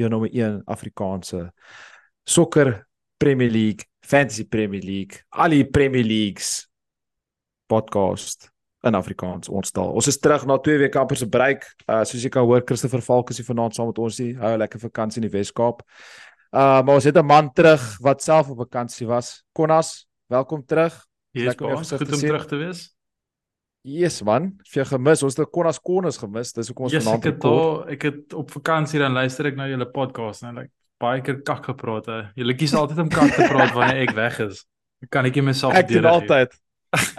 jou nommer 1 Afrikaanse sokker Premier League, Fantasy Premier League, al die Premier Leagues podcast in Afrikaans ons taal. Ons is terug na 2 weke amper se break. Uh soos jy kan hoor, Christopher Falk is hier vanaand saam met ons hier. Hou 'n lekker vakansie in die Wes-Kaap. Uh maar ons het 'n man terug wat self op vakansie was. Konas, welkom terug. Lekker om jou baas, gesigte goed om sien. terug te wees. Yes man, het jy gemis? Ons het Konas Konas gemis. Dis hoekom ons Yes, vanaand ek het daar ek het op vakansie dan luister ek na julle podcast en like baie keer kak gepraat. hè. Julle kies altyd om kak te praat wanneer ek weg is. Kan ek nie myself Ek doen verdedig nie. altyd.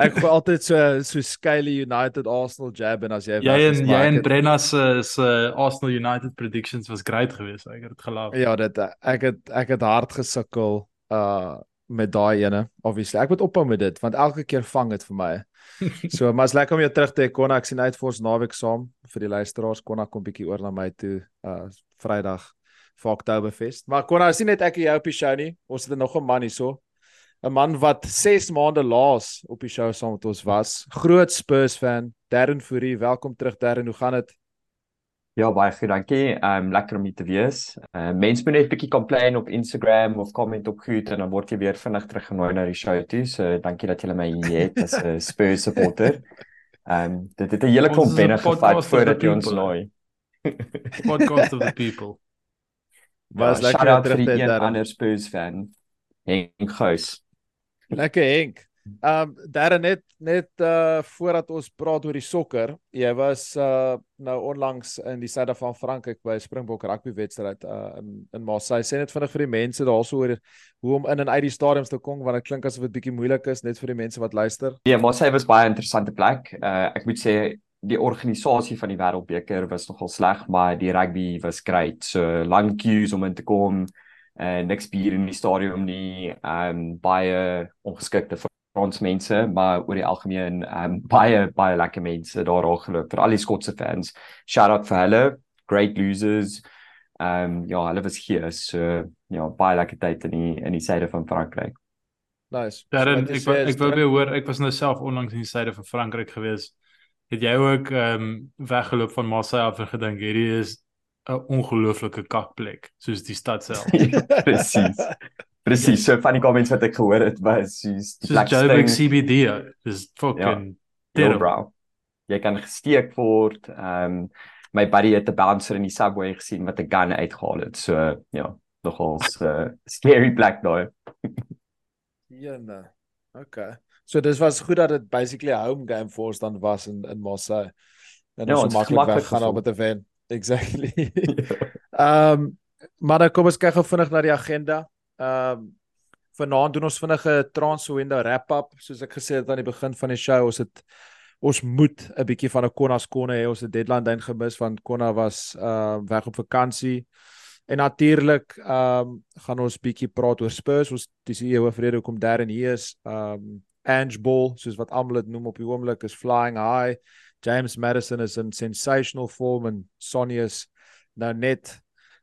Ek gooi altyd so so Skyly United Arsenal jab en as jy Jy en jy ek en Brenna se se Arsenal United predictions was great geweest. Ek het dit geloof. Ja, dit ek het ek het hard gesukkel uh met daai ene. Obviously, ek moet ophou met dit want elke keer vang dit vir my. So, maar is lekker om jou terug te hê Konna. Ek sien uit vir ons naweek saam vir die luisteraars. Konna kom bietjie oor na my toe uh Vrydag vir Oktoberfest. Maar Konna, is nie net ek en jy op die show nie. Ons het nog 'n man hierso. 'n Man wat 6 maande laas op die show saam met ons was. Groot Spurs fan, Darren Fourie. Welkom terug Darren. Hoe gaan dit? Ja, baie goed, dankie. Ehm um, lekker om hier te wees. Ehm uh, mense moet net 'n bietjie complain op Instagram of comment op goed en dan word jy weer vinnig teruggenooi na die show toe. So dankie dat julle my hier het as 'n Spurs supporter. Ehm um, dit het 'n hele klomp 'n wenne podcast gevat voordat jy ons nooi. Podcast of the people. Was Ja, lekker terug hê, die een Darren. ander Spurs fan. Henk Gous. Lekker Henk. Ehm um, Darren net net uh voordat ons praat oor die sokker, jy was uh nou onlangs in die suide van Frankryk by Springbok rugby wedstryd uh in in Marseille. Sê net vinnig vir die mense daarso oor hoe om in en uit die stadiums te kom want dit klink asof dit bietjie moeilik is net vir die mense wat luister. Ja, maar sy was baie interessante plek. Uh ek moet sê die organisasie van die Wêreldbeker was nogal sleg, maar die rugby was great. So lang queues om in te kom en niks bier in die stadion nie. Um baie ongeskikte vir ons mense, maar oor die algemeen um baie baie lekker mense daar al geloop vir al die Skotse fans. Shout out vir hulle, great losers. Um ja, hulle was hier so ja, baie lekker tyd in die in die suide van Frankryk. Nice. Darren, wat jy ek wou- ek wou weer hoor, ek was nou self onlangs in die suide van Frankryk gewees. Het jy ook ehm um, weggeloop van Marseille af en gedink hierdie is 'n ongelooflike kakplek soos die stad self. Presies. Presies. So van die comments wat ek gehoor het was soos die plek Joburg stink. CBD. Dis fucking Ja, terrible. bro. Jy kan gesteek word. Ehm um, my buddy het 'n bouncer in die subway gesien wat 'n gun uitgehaal het. So ja, nogal 'n uh, scary plek daai. Jene. Okay. So dis was goed dat dit basically 'n home game vir ons dan was in in Marseille. En Ja, ons so maklik weggaan op met 'n van. Exactly. Ehm um, maar dan kom ons kyk gou vinnig na die agenda. Ehm um, vanaand doen ons vinnig 'n transfer window wrap-up soos ek gesê het aan die begin van die show. Ons het ons moet 'n bietjie van 'n Konnas konne hê. Ons het deadline dan gemis want Konna was ehm uh, weg op vakansie. En natuurlik ehm um, gaan ons bietjie praat oor Spurs. Ons dis die hoofrede hoekom Darren hier is. Ehm um, Ange Ball, soos wat almal dit noem op die oomblik, is flying high. James Madison is in sensational form en Sonny is nou net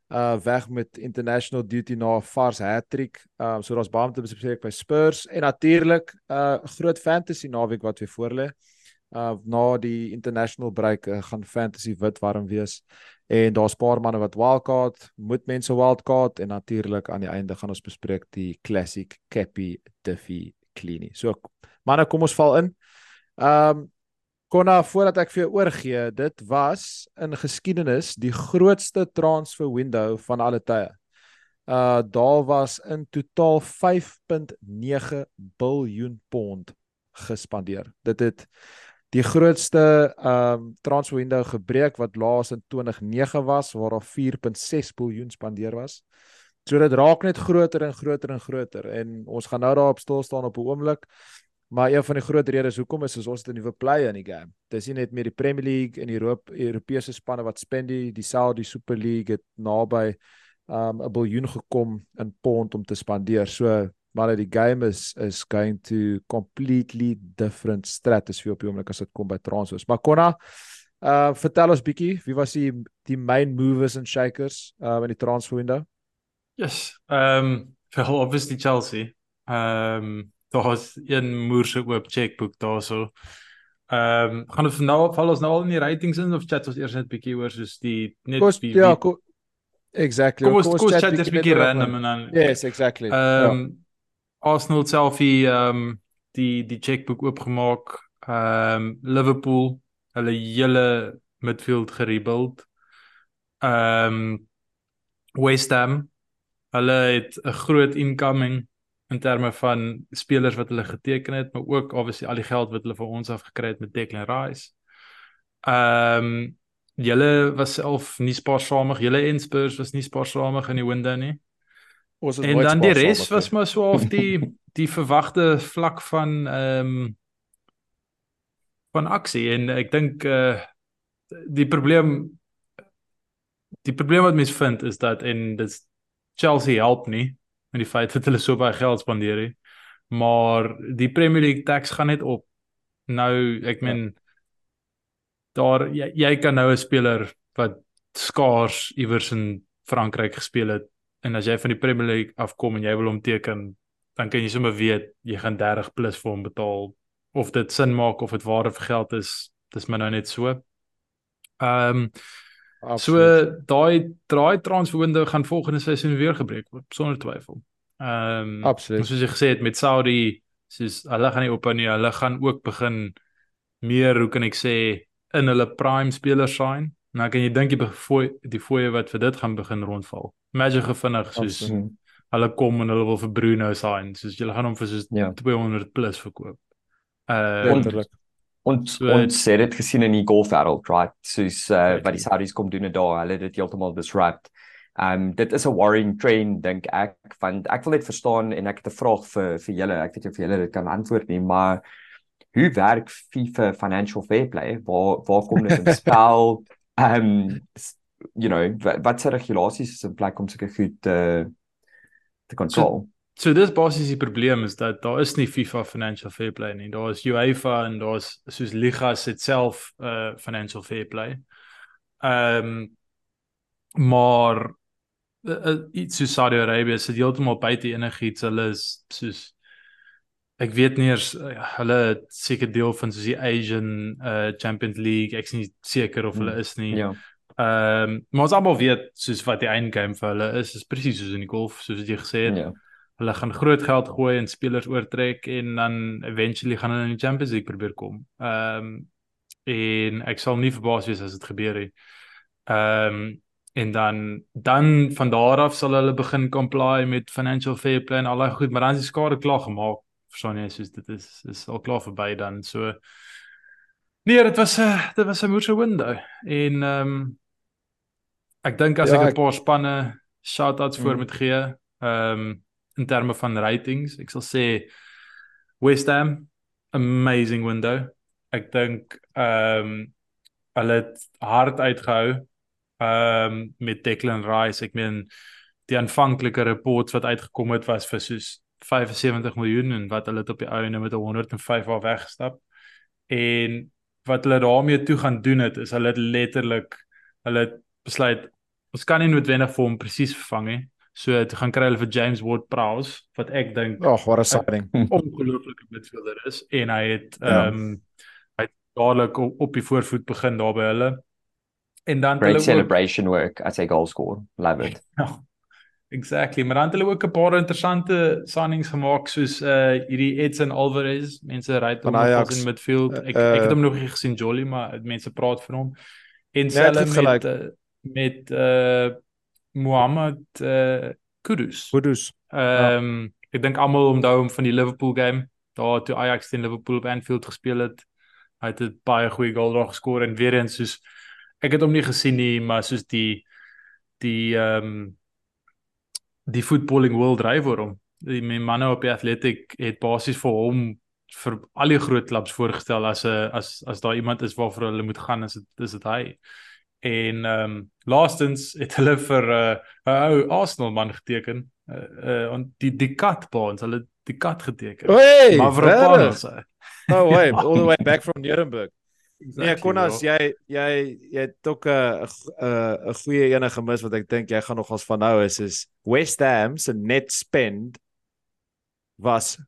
uh weg met international duty na 'n vars hattrick. Um so daar's baie om te bespreek by Spurs en natuurlik 'n uh, groot fantasy naweek wat weer voorlê. Uh na die international break uh, gaan fantasy wit warm wees en daar's paar manne wat wildcard, moet mense wildcard en natuurlik aan die einde gaan ons bespreek die classic Cappy Diffie Cleanie. So manne, kom ons val in. Um Konna, voordat ek vir jou oorgee, dit was in geskiedenis die grootste transfer window van alle tye. Uh daar was in totaal 5.9 biljoen pond gespandeer. Dit het die grootste um transfer window gebreek wat laas in 2009 was waar daar 4.6 biljoen spandeer was. So dit raak net groter en groter en groter en ons gaan nou daarop stil staan op 'n oomblik. Maar een van die groot redes hoekom is is ons het 'n nuwe player in die game. Dis nie net meer die Premier League en die Europe, Europese spanne wat spend die Saudi Super League het naby um 'n biljoen gekom in pond om te spandeer. So maar die game is is going to completely different stratosphere op die oomblik as dit kom by transfers. Maar Konna, uh vertel ons bietjie, wie was die die main movers and shakers uh in die transfer window? Yes. Um, vir obviously Chelsea. Um, daar was een moerse oop checkbook daarso. Ehm um, gaan ons nou val ons nou al in die ratings in of chat ons eers net bietjie oor soos die net Kost, wie, ja, wie, ko, exactly. kom ons Kom ons chat eers bietjie random en dan Yes, exactly. Ehm um, ja. Arsenal selfie ehm um, die die checkbook oopgemaak. Ehm um, Liverpool hulle hele midfield gerebuild. Ehm um, West Ham hulle het 'n groot incoming in terme van spelers wat hulle geteken het, maar ook obviously al die geld wat hulle vir ons af gekry het met Declan Rice. Ehm um, julle was self nie spaarsamig, julle en Spurs was nie spaarsamig in die window nie. Ons is En dan die res was maar so of die die verwagte vlak van ehm um, van aksie en ek dink uh die probleem die probleem wat mense vind is dat en dit Chelsea help nie met die feit dat hulle so baie geld spandeer nie. Maar die Premier League tax gaan net op. Nou ek meen daar jy, jy kan nou 'n speler wat skaars iewers in Frankryk gespeel het en as jy van die Premier League afkom en jy wil hom teken, dan kan jy sommer weet jy gaan 30 plus vir hom betaal of dit sin maak of dit ware vir geld is, dis maar nou net so. Ehm um, Absoluut. daai daai transfer window gaan volgende seisoen weer gebreek word sonder twyfel. Ehm um, Absoluut. soos jy gesê het met Saudi, soos hulle gaan nie op nie, hulle gaan ook begin meer, hoe kan ek sê, in hulle prime spelers sign. Nou kan jy dink die fooi die fooie wat vir dit gaan begin rondval. Imagine gevinnig soos Absoluut. Hulle kom en hulle wil vir Bruno sign, soos jy gaan hom vir soos Ja. 200 plus verkoop. Uh Letterlik. Ons So- ons het dit gesien in die golfwêreld, right? Soos uh, wat die Saudis kom doen het daar, hulle het dit heeltemal disrupt. Um dit is 'n worrying trend dink ek, want ek wil net verstaan en ek het 'n vraag vir vir julle. Ek weet nie of julle dit kan antwoord nie, maar hoe werk FIFA financial fair play? Waar waar kom dit in spel? Um you know, wat, wat se regulasies is in plek om sulke goed te te kontrol? So dis basies die probleem is dat daar is nie FIFA financial fair play nie. Daar is UEFA en daar's soos ligas het self uh financial fair play. Ehm um, maar uh, uh, iets so Saudi-Arabië sit heeltemal buite enigiets. Hulle is soos ek weet nie eers uh, hulle het seker deel van soos die Asian uh Champions League. Ek's nie seker of hulle is nie. Ja. Ehm um, maar ons almal weet soos wat die eindgame vir hulle is, is presies soos in die golf soos jy gesê het. Ja. Hulle gaan groot geld gooi en spelers oortrek en dan eventually gaan hulle in die Champions League probeer kom. Ehm um, en ek sal nie verbaas wees as dit gebeur nie. Ehm um, en dan dan van daar af sal hulle begin comply met financial fair play en al daai goed, maar dan is die skade klaar gemaak. Verstaan jy, soos dit is is al klaar verby dan. So Nee, dit was 'n dit was 'n moeilike window en ehm um, ek dink as Ja, ek 'n paar spanne shout-outs voor Mm. moet gee, ehm um, in terme van ratings, ek sal sê West Ham amazing window. Ek dink ehm um, hulle het hard uitgehou ehm um, met Declan Rice. Ek meen die aanvanklike reports wat uitgekom het was vir soos 75 miljoen en wat hulle op die einde met 'n 105 al weggestap. En wat hulle daarmee toe gaan doen het is hulle het letterlik hulle het besluit ons kan nie noodwendig vir hom presies vervang nie. So toe gaan kry hulle vir James Ward-Prowse wat ek dink Ag, wat 'n signing. ongelooflike midfielder is en hy het Ja. ehm um, hy het dadelik op, op die voorvoet begin daar by hulle. En dan Great hulle ook celebration work as a goal scorer. Love it. Ja. Exactly, maar dan het hulle ook 'n paar interessante signings gemaak soos uh hierdie Edson Alvarez. Mense ry hom as in midfield. Ek Uh, ek het hom nog nie gesien Jolly, maar mense praat van hom. En het selfs met uh, met uh Mohamed uh Kudus. Kudus. Ehm um, ek dink almal onthou hom van die Liverpool game. Daar toe Ajax teen Liverpool op Anfield gespeel het. Hy het 'n baie goeie goal daar geskor en weer eens soos ek het hom nie gesien nie, maar soos die die ehm um, die footballing world dryf oor hom. Die manne op die Athletic het basies vir hom vir al die groot klubs voorgestel as 'n as as daar iemand is waarvoor hulle moet gaan is dit is dit hy. En ehm um, laastens het hulle vir 'n uh, 'n ou Arsenal man geteken. Uh, uh en die die kat baans, hulle die kat geteken. Hey, Mavropanos. Oh wait, all the way back from Nuremberg. Exactly, nee, Konas, jy jy jy het ook 'n 'n 'n goeie ene gemis wat ek dink jy gaan nog as van nou is is West Ham se net spend was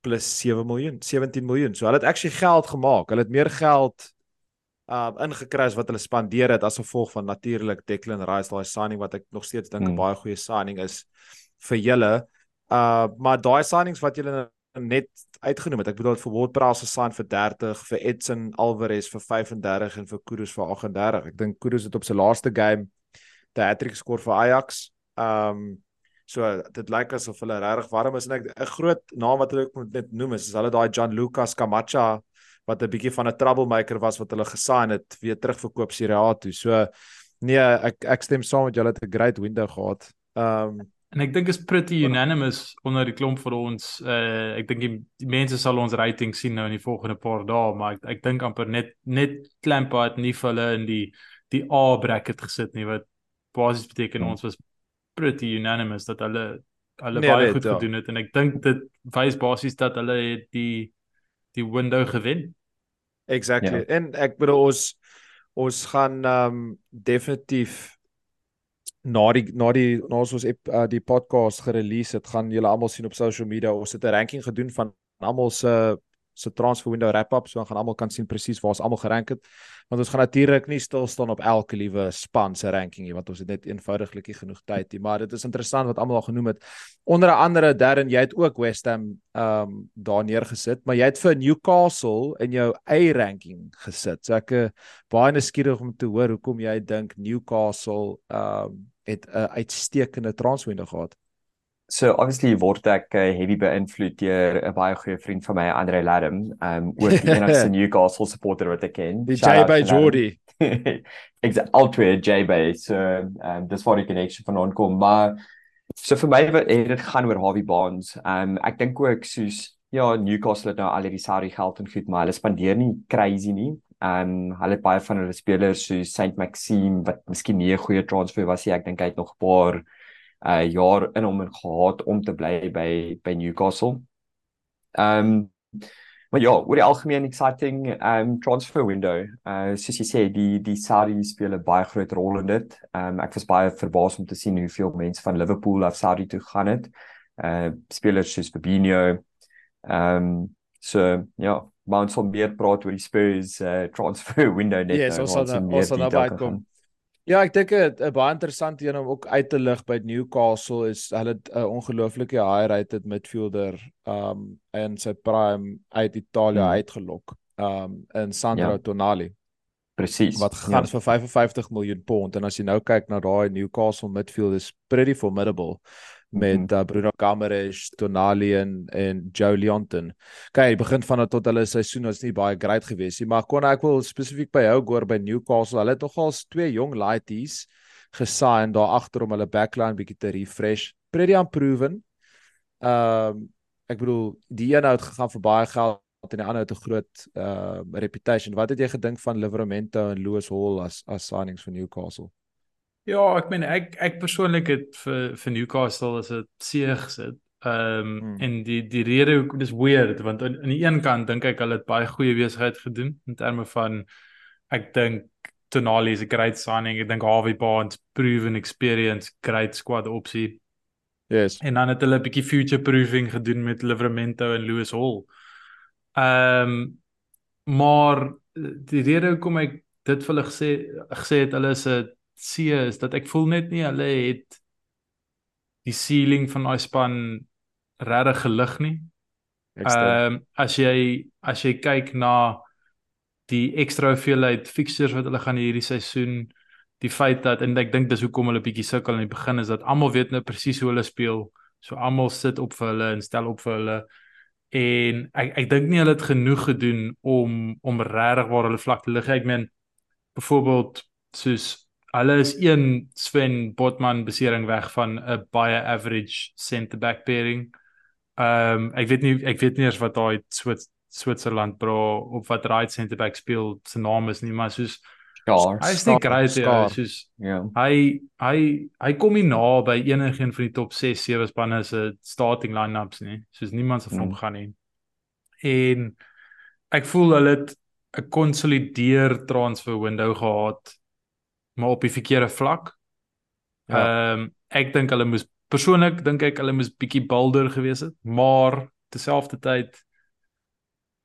plus 7 miljoen, 17 miljoen. So hulle het actually geld gemaak. Hulle het meer geld uh ingekry as wat hulle spandeer het as gevolg van natuurlik Declan Rice daai signing wat ek nog steeds dink 'n hmm. baie goeie signing is vir julle. Uh maar daai signings wat julle net uitgenoem het. Ek bedoel vir WordPress se sign vir 30, vir Edson Alvarez vir 35 en vir Kudus vir 38. Ek dink Kudus het op sy laaste game die hat-trick geskor vir Ajax. Um so dit lyk asof hulle regtig warm is en ek 'n groot naam wat hulle moet net noem is, is hulle daai John Lucas Camacha wat 'n bietjie van 'n troublemaker was wat hulle gesign het weer terugverkoop Serie A toe. So nee, ek ek stem saam met julle het 'n great window gehad. Um En ek dink is pretty unanimous onder die klomp vir ons. Uh ek dink die, die mense sal ons rating sien nou in die volgende paar dae, maar ek ek dink amper net net Klampa het nie vir hulle in die die A bracket gesit nie wat basies beteken hmm. ons was pretty unanimous dat hulle hulle nee, baie nee, goed ja. gedoen het en ek dink dit wys basies dat hulle het die die window gewen. Exactly. Ja. En ek bedoel ons ons gaan um definitief na die na die na ons ons ep, uh, die podcast gerelease het gaan julle almal sien op social media ons het 'n ranking gedoen van almal se se transfer window wrap up so gaan almal kan sien presies waar ons almal gerank het. Want ons gaan natuurlik nie stil staan op elke liewe span se ranking nie want ons het net eenvoudiglik nie genoeg tyd nie maar dit is interessant wat almal al genoem het. Onder andere Darren jy het ook West Ham ehm um, daar neergesit maar jy het vir Newcastle in jou A ranking gesit. So ek uh, baie nuuskierig om te hoor hoekom jy dink Newcastle ehm um, het 'n uitstekende transwinde gehad. So obviously word ek uh, heavy beïnvloed deur 'n baie goeie vriend van my, Andre Ladham, um oor die enigste Newcastle supporter wat ek ken. Die JB Jordy. Exact altwee JB. So um dis waar die connection van onkom, maar so vir my het dit gaan oor Harvey Barnes. Um ek dink ook soos ja, Newcastle het nou al die Sarri geld en goed, maar hulle spandeer nie crazy nie. Um, hulle het baie van hulle spelers so Saint Maxime wat miskien nie 'n goeie transfer was nie. Ek dink hy het nog 'n paar uh jaar in hom gehad om te bly by by Newcastle. Um, maar ja, oor die algemeen exciting um, transfer window. Uh soos jy sê, die die Saudi speel 'n baie groot rol in dit. Um, ek was baie verbaas om te sien hoeveel mense van Liverpool af Saudi toe gaan het. Uh spelers soos Fabinho. Um, so ja, maar ons sal meer praat oor die Spurs uh, transfer window net yes, nou. Ons sal ons sal naby kom. Ja, ek dink 'n baie interessante een om ook uit te lig by Newcastle is hulle 'n uh, ongelooflike high rated midfielder um in sy prime uit Italië hmm. uitgelok. Um in Sandro ja. Tonali. Presies. Wat gaan ja. vir 55 miljoen pond en as jy nou kyk na daai Newcastle midfield is pretty formidable met mm -hmm. uh, Bruno Camaraes, Tonali en en Joe Leonton. Kyk, begin van tot hulle seisoen was nie baie great gewees nie, maar kon ek wil spesifiek by jou goor by Newcastle. Hulle het nogal twee jong lighties gesign daar agter om hulle backline bietjie te refresh. Pretty unproven. Ehm um, ek bedoel die een het gegaan vir baie geld en die ander het 'n groot uh reputation. Wat het jy gedink van Livermore en Lewis Hall as as signings vir Newcastle? Ja, ek meen ek ek persoonlik het vir vir Newcastle as 'n see gesit. Ehm um, hmm. en die die rede hoekom dis weird want aan die een kant dink ek hulle het baie goeie besigheid gedoen in terme van ek dink Tonali is 'n great signing. Ek dink Harvey Barnes proven experience great squad opsie. Yes. En dan het hulle 'n bietjie future proofing gedoen met Livramento en Lewis Hall. Ehm um, maar die rede hoekom ek dit vir hulle gesê gesê het hulle is 'n see is dat ek voel net nie hulle het die ceiling van daai span regtig gelig nie. Ehm um, as jy as jy kyk na die ekstra hoeveelheid fixtures wat hulle gaan hierdie seisoen, die feit dat en ek dink dis hoekom hulle bietjie sukkel in die begin is dat almal weet nou presies hoe hulle speel. So almal sit op vir hulle en stel op vir hulle en ek ek dink nie hulle het genoeg gedoen om om regtig waar hulle vlak te lig. Ek meen byvoorbeeld soos hulle is een Sven Botman besering weg van 'n baie average center back pairing. Ehm um, ek weet nie ek weet nie eers wat daai Swits Switserland bro op wat right center back speel se naam is nie, maar soos Skaars. Hy's nie Skaar- great ja, skaar. soos Ja. hy hy hy kom nie na by enigiemand van die top 6 7 spanne se starting line-ups nie. Soos niemand se vir hom Mm. gaan nie. En ek voel hulle het 'n konsolideer transfer window gehad maar op die verkeerde vlak. Ehm Ja. um, ek dink hulle moes persoonlik dink ek hulle moes bietjie bolder gewees het, maar terselfdertyd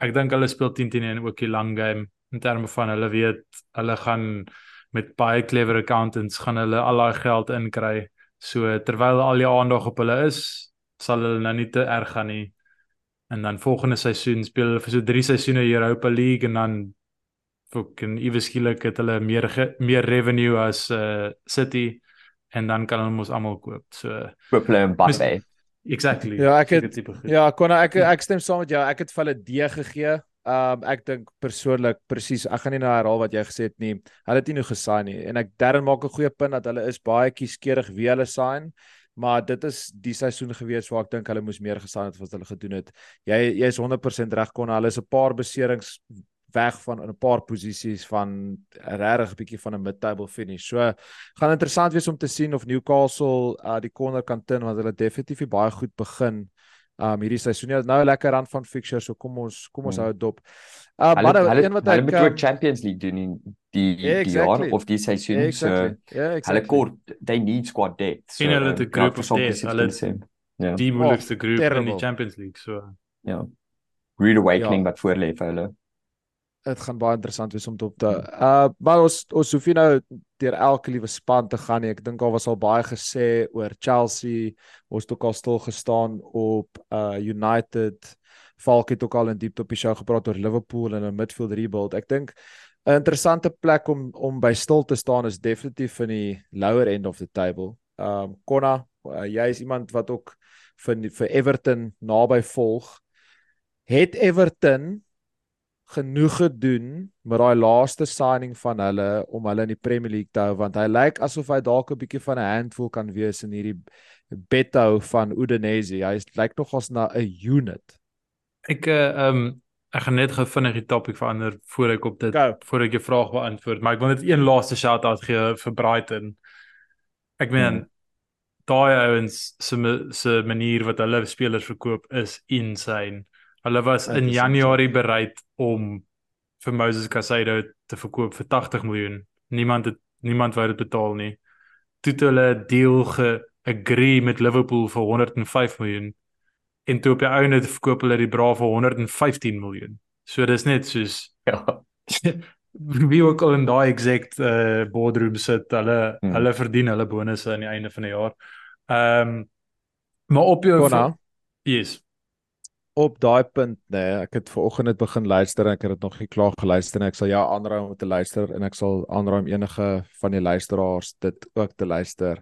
ek dink hulle speel 10-10 en ook die lang game in terme van hulle weet hulle gaan met baie clever accountants gaan hulle al daai geld inkry. So terwyl al die aandag op hulle is, sal hulle nou nie te erg gaan nie. En dan volgende seisoen speel hulle vir so 3 seisoene Europa League en dan fucking iewes skielik het hulle meer ge, meer revenue as uh City en dan kan hulle mos almal koop. So Triple Mbappe. exactly. Ja, ek het-. Ja, kon ek ek stem saam met jou. Ek het vir hulle D gegee. Um ek dink persoonlik presies, ek gaan nie nou herhaal wat jy gesê het nie. Hulle het nie nou gesign nie en ek Darren maak 'n goeie punt dat hulle is baie kieskeurig wie hulle sign, maar dit is die seisoen gewees waar ek dink hulle moes meer gesign het wat hulle gedoen het. Jy jy's 100% reg kon hulle is 'n paar beserings weg van in 'n paar posisies van regtig bietjie van 'n mid-table finish. So gaan interessant wees om te sien of Newcastle uh, die corner kan tin want hulle definitief baie goed begin um hierdie seisoen. Ja, nou 'n lekker rand van fixture, so kom ons kom ons Hmm. hou dit dop. Uh Hulle maar nou, hulle een wat hulle ek moet um, ook Champions League doen in die Ja, die jaar exactly. of die seisoen. exactly. Ja, So hulle exactly. kort they need squad depth. So En hulle het 'n ja, vir of death. Hulle- sê. Ja. Die moeilikste groep in terrible. die Champions League. So Ja. Rude awakening Ja. wat voor lê vir hulle. Dit gaan baie interessant wees om dop te uh maar ons ons hoef nie nou deur elke liewe span te gaan nie. Ek dink daar was al baie gesê oor Chelsea. Ons het ook al stil gestaan op uh United. Falk het ook al in diepte op die show gepraat oor Liverpool en 'n midfield rebuild. Ek dink 'n interessante plek om om by stil te staan is definitief in die lower end of the table. Um Konna, uh, jy is iemand wat ook vir vir Everton naby volg. Het Everton genoeg gedoen met daai laaste signing van hulle om hulle in die Premier League te hou want hy lyk asof hy dalk 'n bietjie van 'n handful kan wees in hierdie Beto van Udinese. Hy lyk nogals na 'n unit. ek uh, um ek gaan net gou vinnig die topik verander voor ek op dit Go. voor ek jou vraag beantwoord, maar ek wil net een laaste shout-out gee vir Brighton. Ek meen Hmm. daai ouens se se manier wat hulle spelers verkoop is insane. Hulle was in Januarie bereid om vir Moses Caicedo te verkoop vir 80 miljoen. Niemand het niemand wou dit betaal nie. Toe het hulle 'n deal ge-agree met Liverpool vir 105 miljoen. En toe op die einde verkoop hulle die bra vir 115 miljoen. So dis net soos Ja. wie ook al in daai exact uh boardroom sit, hulle Hmm. hulle verdien hulle bonusse aan die einde van die jaar. Ehm um, maar op jou Konna, Yes. Op daai punt nê, nee, ek het ver oggend net begin luister en ek het dit nog nie klaar geluister nie. Ek sal jou aanraai om te luister en ek sal aanraai om enige van die luisteraars dit ook te luister.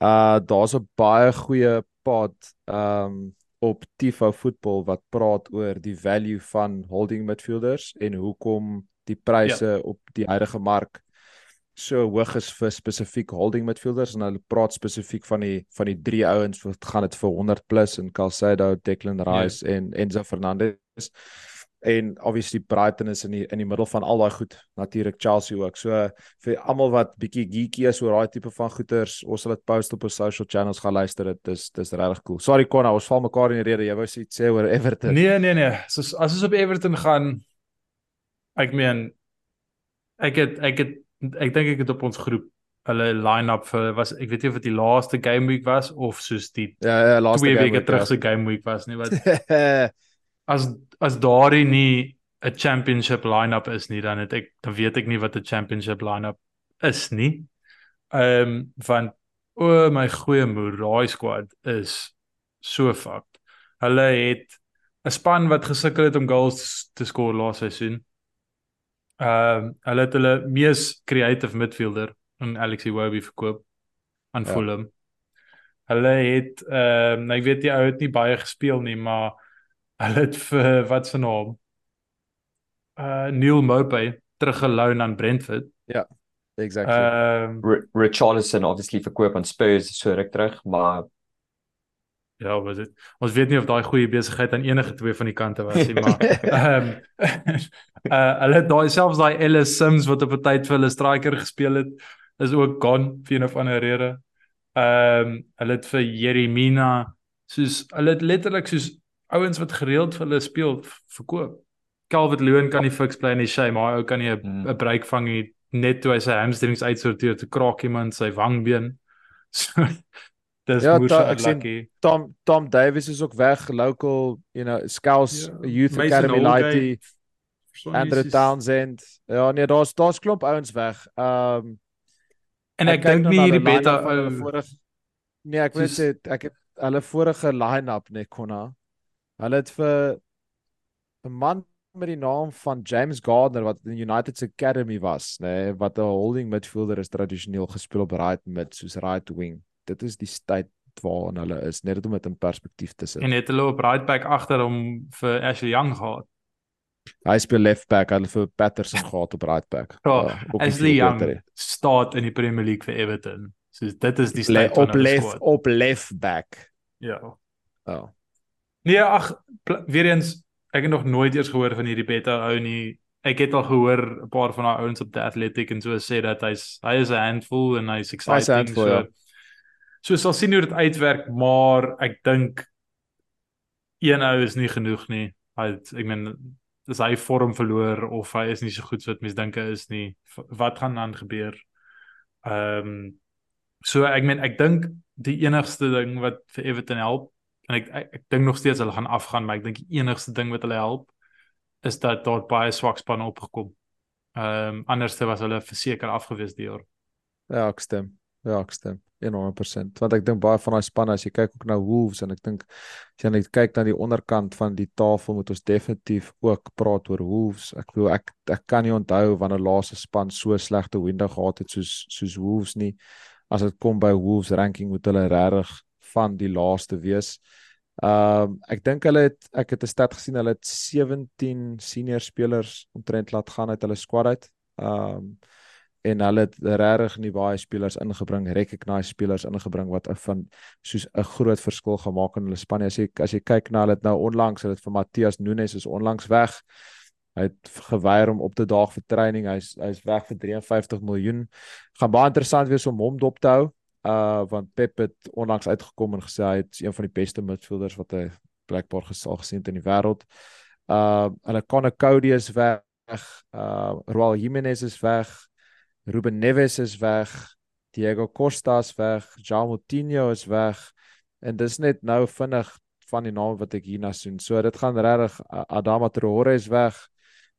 Uh daar's 'n baie goeie pod um op Tifo Voetbal wat praat oor die value van holding midfielders en hoekom die pryse ja. op die huidige mark so hoog is vir spesifiek holding midfielders en hulle praat spesifiek van die van die drie ouens wat gaan dit vir 100 plus in Calcedo, Declan Rice ja. en Enzo Fernandez. En obviously Brighton is in die in die middel van al daai goed, natuurlik Chelsea ook. So vir almal wat bietjie geeky is oor daai tipe van goeters, ons sal dit post op ons social channels gaan luister. Dit is dis regtig cool. Sorry Konna, ons val mekaar in die rede. Jy wou iets sê oor Everton. Nee, nee, nee. Soos as ons op Everton gaan ek meen ek het ek het ek dink ek het op ons groep hulle line-up vir was ek weet nie of dit die laaste game week was of soos die Ja, ja, laaste twee weke terug ja. se game week was nie wat as as daardie nie 'n championship line-up is nie dan het ek dan weet ek nie wat 'n championship line-up is nie. Ehm um, van o oh my goeie moer, daai squad is so fucked. Hulle het 'n span wat gesukkel het om goals te skoor laas seisoen. Ehm um, hulle het hulle mees creative midfielder in Alex Iwobi verkoop aan Ja. Fulham. Hulle het ehm um, ek weet die ou het nie baie gespeel nie, maar hulle het vir wat se naam? Uh Neil Mopey teruggeloon aan Brentford. Exactly. Ehm um, Richarlison obviously verkoop aan Spurs so ruk terug, maar Ja, was dit. Ons weet nie of daai goeie besigheid aan enige twee van die kante was nie, maar ehm um, uh hulle daai selfs daai Ellis Sims wat op 'n tyd vir hulle striker gespeel het, is ook gone vir een of ander rede. Ehm um, hulle het vir Jeremina soos hulle het letterlik soos ouens wat gereeld vir hulle speel verkoop. Calvert Lewin kan nie fiks bly in die shame, maar hy ou kan nie 'n Hmm. 'n break vang nie net toe hy sy hamstrings uitsorteer te kraak iemand sy wangbeen. So dis Ja, moes ek sien- lucky. Tom Tom Davies is ook weg, local, you know, Scouts Ja, Youth Mason Academy Lighty, Andre Townsend. Ja, nee, daar's daar's klomp ouens weg. Ehm um, En ek kyk dink nie hierdie die beta ou vorige Nee, ek Soos- sê ek het hulle vorige line-up net konna. Hulle het vir 'n man met die naam van James Gardner wat in United Academy was, nê, nee, wat 'n holding midfielder is tradisioneel gespeel op right mid soos right wing. Dit is die tyd waarin hulle is, net om dit in perspektief te sit. en het hulle op right back agter hom vir Ashley Young gehad. Hy speel left back, hulle vir Patterson gehad op right back. Ja, nie Ashley Young beter staat in die Premier League vir Everton. So dit is die Le op left squad. op left back. Ja. Oh. Nee, ag weer eens ek het nog nooit eers gehoor van hierdie beta ou nie. Ek het al gehoor 'n paar van daai ouens op The Athletic en so sê dat hy's hy is 'n handful en hy's exciting. handful, so ja. So sal sien hoe dit uitwerk, maar ek dink een ou is nie genoeg nie. Hy het, ek meen dis hy vorm verloor of hy is nie so goed so wat mense dink hy is nie. Wat gaan dan gebeur? Ehm um, so ek meen ek dink die enigste ding wat vir Everton help en ek ek, ek dink nog steeds hulle gaan afgaan, maar ek dink die enigste ding wat hulle help is dat daar baie swak spanne opgekom. Ehm um, anders was hulle verseker afgewees die jaar. Ja, ek stem. Ja, ek stem. 100%. Want ek dink baie van daai spanne as jy kyk ook na Wolves en ek dink as jy net kyk na die onderkant van die tafel moet ons definitief ook praat oor Wolves. Ek bedoel ek ek kan nie onthou wanneer laaste span so slegte window gehad het soos soos Wolves nie. As dit kom by Wolves ranking moet hulle regtig van die laaste wees. Ehm um, ek dink hulle het ek het 'n stat gesien hulle het 17 senior spelers omtrent laat gaan uit hulle squad uit. Ehm um, en hulle het regtig nie baie spelers ingebring, recognized spelers ingebring wat van soos 'n groot verskil gemaak in hulle span. As jy as jy kyk na hulle het nou onlangs, hulle het vir Matthias Nunes is onlangs weg. Hy het geweier om op te daag vir training. Hy's hy's weg vir 53 miljoen. Gaan baie interessant wees om hom dop te hou. Uh want Pep het onlangs uitgekom en gesê hy is een van die beste midfielders wat hy blykbaar gesal gesien het in die wêreld. Uh hulle Connor Cody is weg. Uh Raul Jimenez is weg. Ruben Neves is weg. Diego Costa is weg. João Moutinho is weg. En dis net nou vinnig van die name wat ek hierna sien. So dit gaan regtig uh, Adama Traore is weg.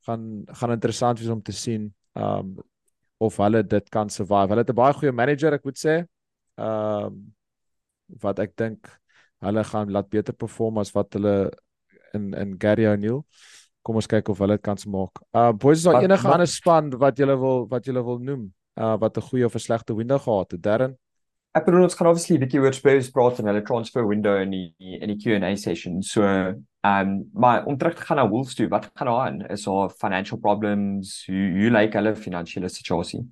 Gaan gaan interessant wees om te sien um of hulle dit kan survive. Hulle het 'n baie goeie manager, ek moet sê. Um wat ek dink hulle gaan laat beter perform as wat hulle in in Gary O'Neil. Kom ons kyk of hulle dit kan maak. Uh boys, is daar enige ander span wat julle wil wat julle wil noem? Uh wat 'n goeie of 'n slegte window gehad het, Darren? Ek bedoel ons gaan obviously 'n bietjie oor Spurs praat en hulle transfer window in die in die Q&A session. So, ehm um, maar om terug te gaan na Wolves toe, wat gaan daar aan? Is daar financial problems? Hoe hoe lyk hulle finansiële situasie?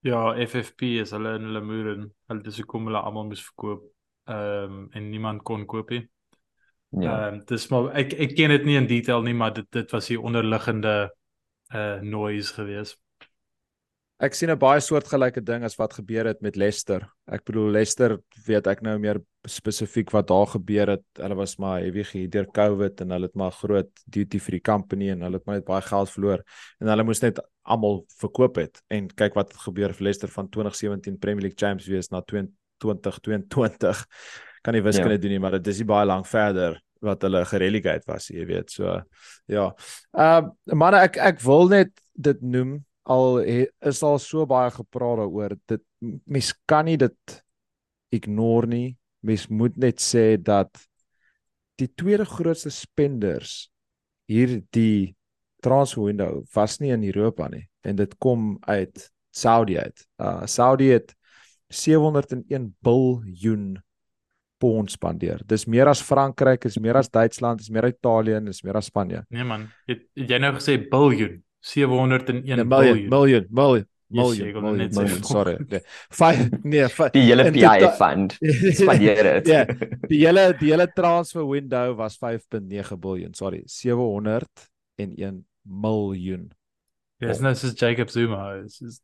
Ja, FFP is hulle in hulle moer en hulle dis hoekom hulle almal moes verkoop. Ehm um, en niemand kon koop nie. Ja. Ehm um, dis maar ek ek ken dit nie in detail nie, maar dit dit was die onderliggende uh noise geweest. Ek sien 'n baie soortgelyke ding as wat gebeur het met Leicester. Ek bedoel Leicester weet ek nou meer spesifiek wat daar gebeur het. Hulle was maar heavy gehiet deur COVID en hulle het maar groot duty free company en hulle het maar net baie geld verloor en hulle moes net almal verkoop het. En kyk wat het gebeur vir Leicester van 2017 Premier League Champions wees na 2022. Kan nie wiskunde ja. doen nie, maar dit is nie baie lank verder wat hulle gerelegate was, jy weet. So ja. Ehm uh, manne ek ek wil net dit noem al he, is al so baie gepraat daaroor. Dit mens kan nie dit ignore nie. Mens moet net sê dat die tweede grootste spenders hierdie transfer window was nie in Europa nie en dit kom uit Saudi uit. Uh Saudi het 701 biljoen pond spandeer. Dis meer as Frankryk, is meer as Duitsland, is meer as Italië is meer as Spanje. Nee man, het, het jy nou gesê biljoen? 701 Ja, miljoen, biljoen. miljoen, miljoen, Miljoen, nou miljoen, miljoen, sorry. Nee, 5 nee, fi- Die hele PI fund spandeer dit. Ja, die hele die hele transfer window was 5.9 biljoen, sorry, 701 miljoen. Dis nou soos Jacob Zuma is. is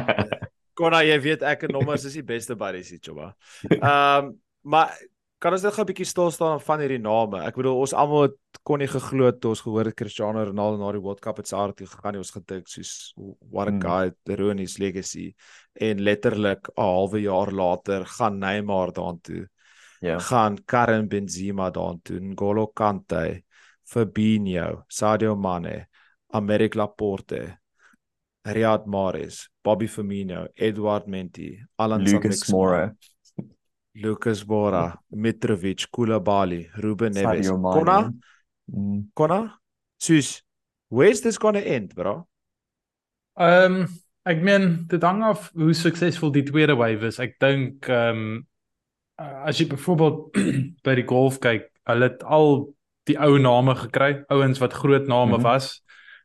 Konna, jy weet ek en nommers is die beste buddies hier, Choba. Ehm, maar kan ons net gou 'n bietjie stil staan van hierdie name? Ek bedoel ons almal het kon nie geglo toe ons gehoor het Cristiano Ronaldo na die World Cup het saart toe gegaan nie. Ons gedink soos what a Hmm. guy, ruin his legacy. En letterlik 'n halwe jaar later gaan Neymar daartoe. ja. gaan Karim Benzema daartoe, N'Golo Kante, Fabinho, Sadio Mane, Americ Laporte, Riyad Mahrez, Bobby Firmino, Edward Mendy, Alan Lucas Moura, Lucas Moura, Mitrovic, Koulibaly, Ruben Neves. Konna, Mm. Konna, Sus, where's this going to end, bro? Ehm ek meen dit hang af hoe suksesvol die tweede wave is. Ek dink ehm as jy byvoorbeeld by die golf kyk, hulle het al die ou name gekry, ouens wat groot name Mhm. was.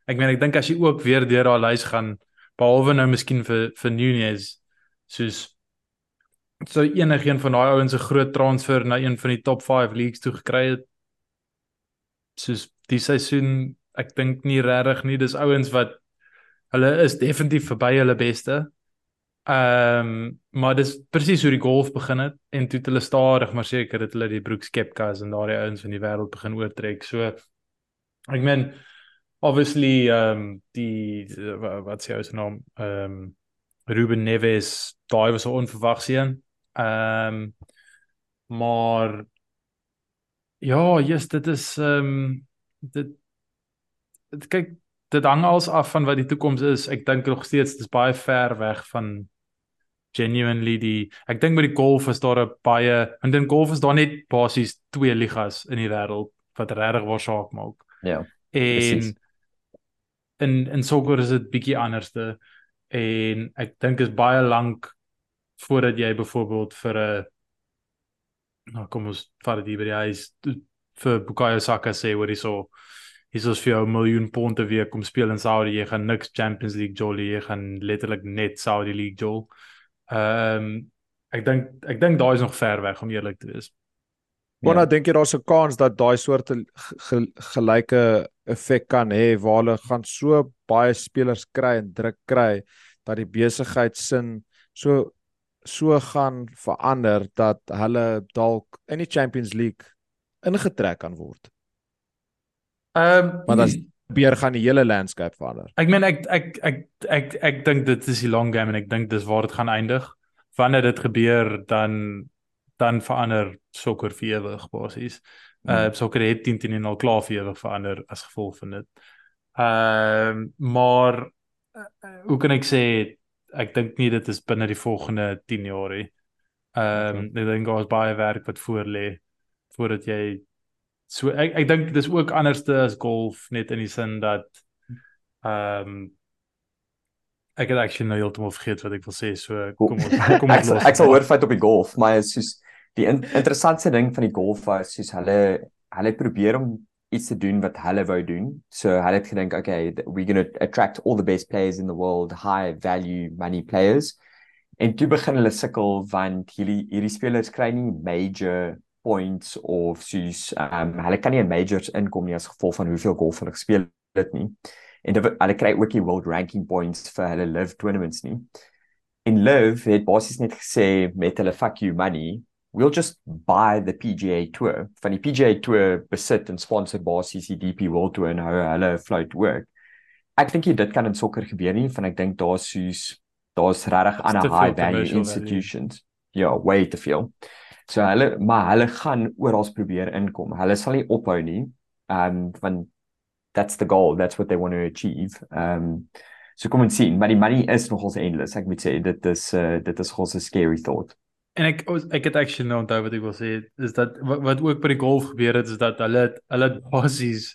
Ek meen ek dink as jy ook weer deur daai lys gaan behalwe nou miskien vir vir Nunez soos so enigiemand van daai ouens 'n groot transfer na een van die top 5 leagues toe gekry het soos die seisoen ek dink nie regtig nie dis ouens wat hulle is definitief verby hulle beste. Ehm um, maar dis presies hoe die golf begin het en toe het hulle stadig maar seker het hulle die Brooks Koepkas en daardie ouens van die wêreld begin oortrek. So ek meen obviously ehm um, die wa- wat sê ou se naam ehm um, Ruben Neves daai was 'n onverwagse een. Ehm um, maar ja, yes, dit is ehm um, dit, dit kyk dit hang als af van wat die toekoms is. Ek dink nog steeds dis baie ver weg van genuinely die ek dink met die golf is daar 'n baie en in golf is daar net basies twee ligas in die wêreld wat regtig waar saak maak. Ja. En Presies. in in sokker is dit bietjie anderste en ek dink is baie lank voordat jy byvoorbeeld vir 'n nou kom ons vat dit hier by die huis vir Bukayo Saka sê hoor hierso hierso is vir jou 'n miljoen pond 'n week om speel in Saudi jy gaan niks Champions League jolly jy gaan letterlik net Saudi League jol. Ehm um, ek dink ek dink daai is nog ver weg om eerlik te wees. Konna, Ja. dink jy daar's 'n kans dat daai soort ge- ge- gelyke effek kan hê waar hulle gaan so baie spelers kry en druk kry dat die besigheid sin so so gaan verander dat hulle dalk in die Champions League ingetrek kan word. Ehm um, Maar dan beer gaan die hele landscape verander. Ek meen ek ek ek ek ek, ek dink dit is die long game en ek dink dis waar dit gaan eindig. Wanneer dit gebeur dan dan verander sokker vir ewig basies. Uh sokker het 10 10 al klaar vir ewig verander as gevolg van dit. Ehm maar uh, hoe kan ek sê ek dink nie dit is binne die volgende 10 jaar nie. Ehm um, ek dink daar's baie werk wat voor lê voordat jy so ek ek dink dis ook anderste as golf net in die sin dat ehm um, ek het actually nou heeltemal vergeet wat ek wil sê so kom ons kom ek, ons los. ek sal oorvat op die golf, maar is soos die in, interessantste ding van die golf was soos hulle hulle probeer om iets te doen wat hulle wou doen. So hulle het gedink, okay, we're going to attract all the best players in the world, high value money players. En toe begin hulle sukkel want hierdie hierdie spelers kry nie major points of soos um hulle kan nie in majors inkom nie as gevolg van hoeveel golf hulle gespeel het nie. En dit- hulle kry ook nie world ranking points vir hulle live tournaments nie. En Liv het basies net gesê met hulle fuck you money, we'll just buy the PGA Tour. Van die PGA Tour besit en sponsor basies die DP World Tour en hou hulle float work. Ek dink dit kan in sokker gebeur nie, van ek dink daar's soos daar's regtig ander te veel high value commercial value. institutions. Ja, way te veel. So hulle maar hulle gaan oral probeer inkom. Hulle sal nie ophou nie. Um want that's the goal. That's what they want to achieve. Um so kom ons sien, maar die money is nogals endless. Ek moet sê dit is uh dit is gous 'n scary thought. En ek ek het actually nou onthou wat ek wil sê is dat wat, wat ook by die golf gebeur het is dat hulle hulle basies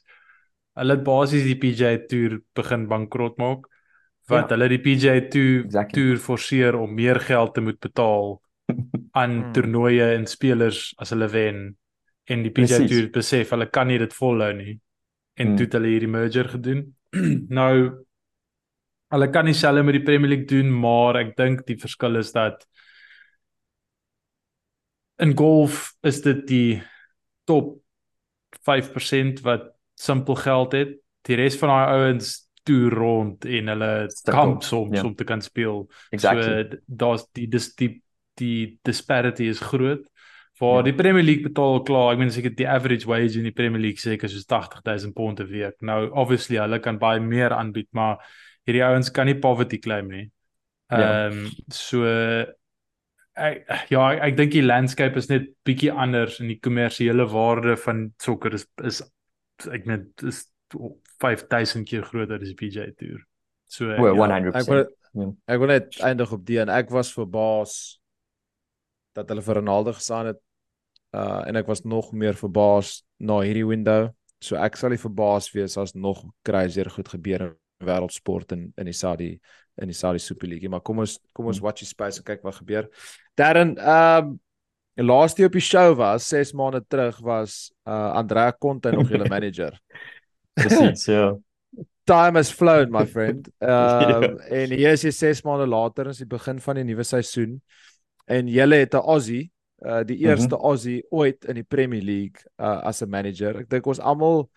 hulle basies die PGA Tour begin bankrot maak wat Ja. hulle die PGA Tour Exactly. Tour forceer om meer geld te moet betaal aan Hmm. toernooie en spelers as hulle wen en die PGA Precies. Tour besef hulle kan nie dit volhou nie en Hmm. toe het hulle hierdie merger gedoen. nou hulle kan dieselfde met die Premier League doen, maar ek dink die verskil is dat in golf is dit die top 5% wat simpel geld het. Die res van daai ouens toer rond en hulle kamp soms ja. om te kan speel. Exactly. So daar's die dis die die disparity is groot. Vir ja. die Premier League betaal klaar, ek meen seker die average wage in die Premier League seker soos 80000 pond 'n week. Nou obviously hulle kan baie meer aanbied, maar hierdie ouens kan nie poverty claim nie. Ja. Ehm ja. um, so ek ja, ek, ek dink die landscape is net bietjie anders en die kommersiële waarde van sokker is is ek meen is 5000 keer groter as die PGA Tour. So well, ja, 100%. Ek wil ja. ek wil net eindig op die en ek was verbaas dat hulle vir Ronaldo gesaan het. Uh en ek was nog meer verbaas na hierdie window. So ek sal nie verbaas wees as nog crazier goed gebeur in wêreldsport in in die Saudi in die Saudi Super League. Maar kom ons kom ons hmm. watch die space en kyk wat gebeur. Darren, ehm um, die laaste op die show was 6 maande terug was uh Andrea Conte nog julle manager. Presies, ja. Time has flown my friend. Ehm um, en hier is jy 6 maande later, is die begin van die nuwe seisoen. En julle het 'n Aussie, uh die eerste mm -hmm. Aussie ooit in die Premier League uh as 'n manager. Ek dink ons almal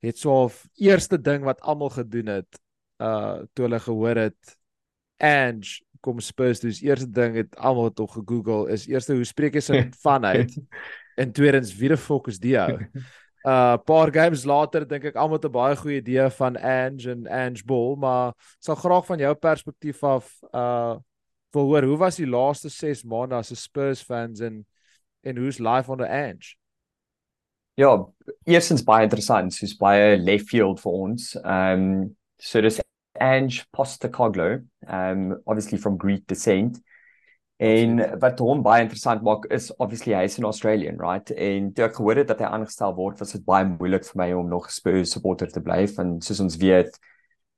het so 'n eerste ding wat almal gedoen het uh toe hulle gehoor het Ange kom Spurs dus eerste ding het almal tog gegoogel is eerste hoe spreek jy se van uit en tweedens wie die fok is die ou uh paar games later dink ek almal het 'n baie goeie idee van Ange en Ange Ball, maar sal graag van jou perspektief af uh wil hoor hoe was die laaste 6 maande as 'n Spurs fans en en hoe's life onder Ange? Ja, eerstens baie interessant, soos baie left field vir ons. Um so dis Ange Postecoglou, um obviously from Greek descent. En wat hom baie interessant maak is obviously hy's 'n Australian, right? En toe ek gehoor het dat hy aangestel word, was dit baie moeilik vir my om nog Spurs supporter te bly van soos ons weet.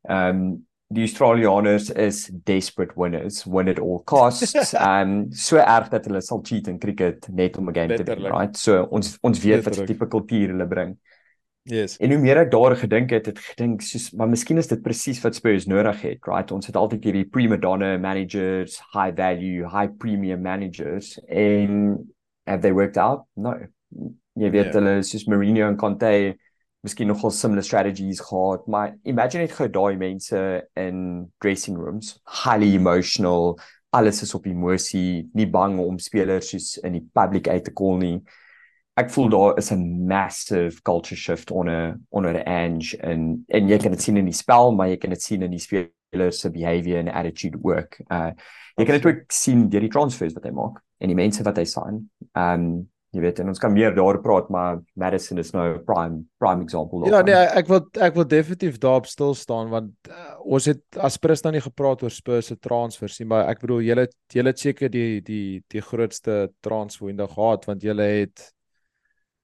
Ehm um, die Australianers is desperate winners, win at all costs. Um, so erg dat hulle sal cheat in cricket net om 'n game te wen, right? So ons ons weet Letterlijk. wat tipe kultuur hulle bring. Yes. En hoe meer ek daar gedink het, het gedink soos maar miskien is dit presies wat Spurs nodig het, right? Ons het altyd hierdie prima donna managers, high value, high premium managers en have they worked out? No. Jy weet yeah. hulle soos Mourinho en Conte miskien nogal similar strategies gehad, maar imagine net gou daai mense in dressing rooms, highly emotional, alles is op emosie, nie bang om spelers soos in die public uit te call nie ek voel daar is 'n massive culture shift onder onder Ange en en jy kan dit sien in die spel maar jy kan dit sien in die spelers se behavior en attitude work. Uh jy kan dit ook sien deur die transfers wat hy maak en die mense wat hy sign. Um jy weet en ons kan meer daaroor praat maar Madison is nou prime prime example Ja nee ek wil ek wil definitief daarop stil staan want uh, ons het as Spurs nou nie gepraat oor Spurs se transfers nie maar ek bedoel julle julle het seker die die die grootste transfer window gehad want julle het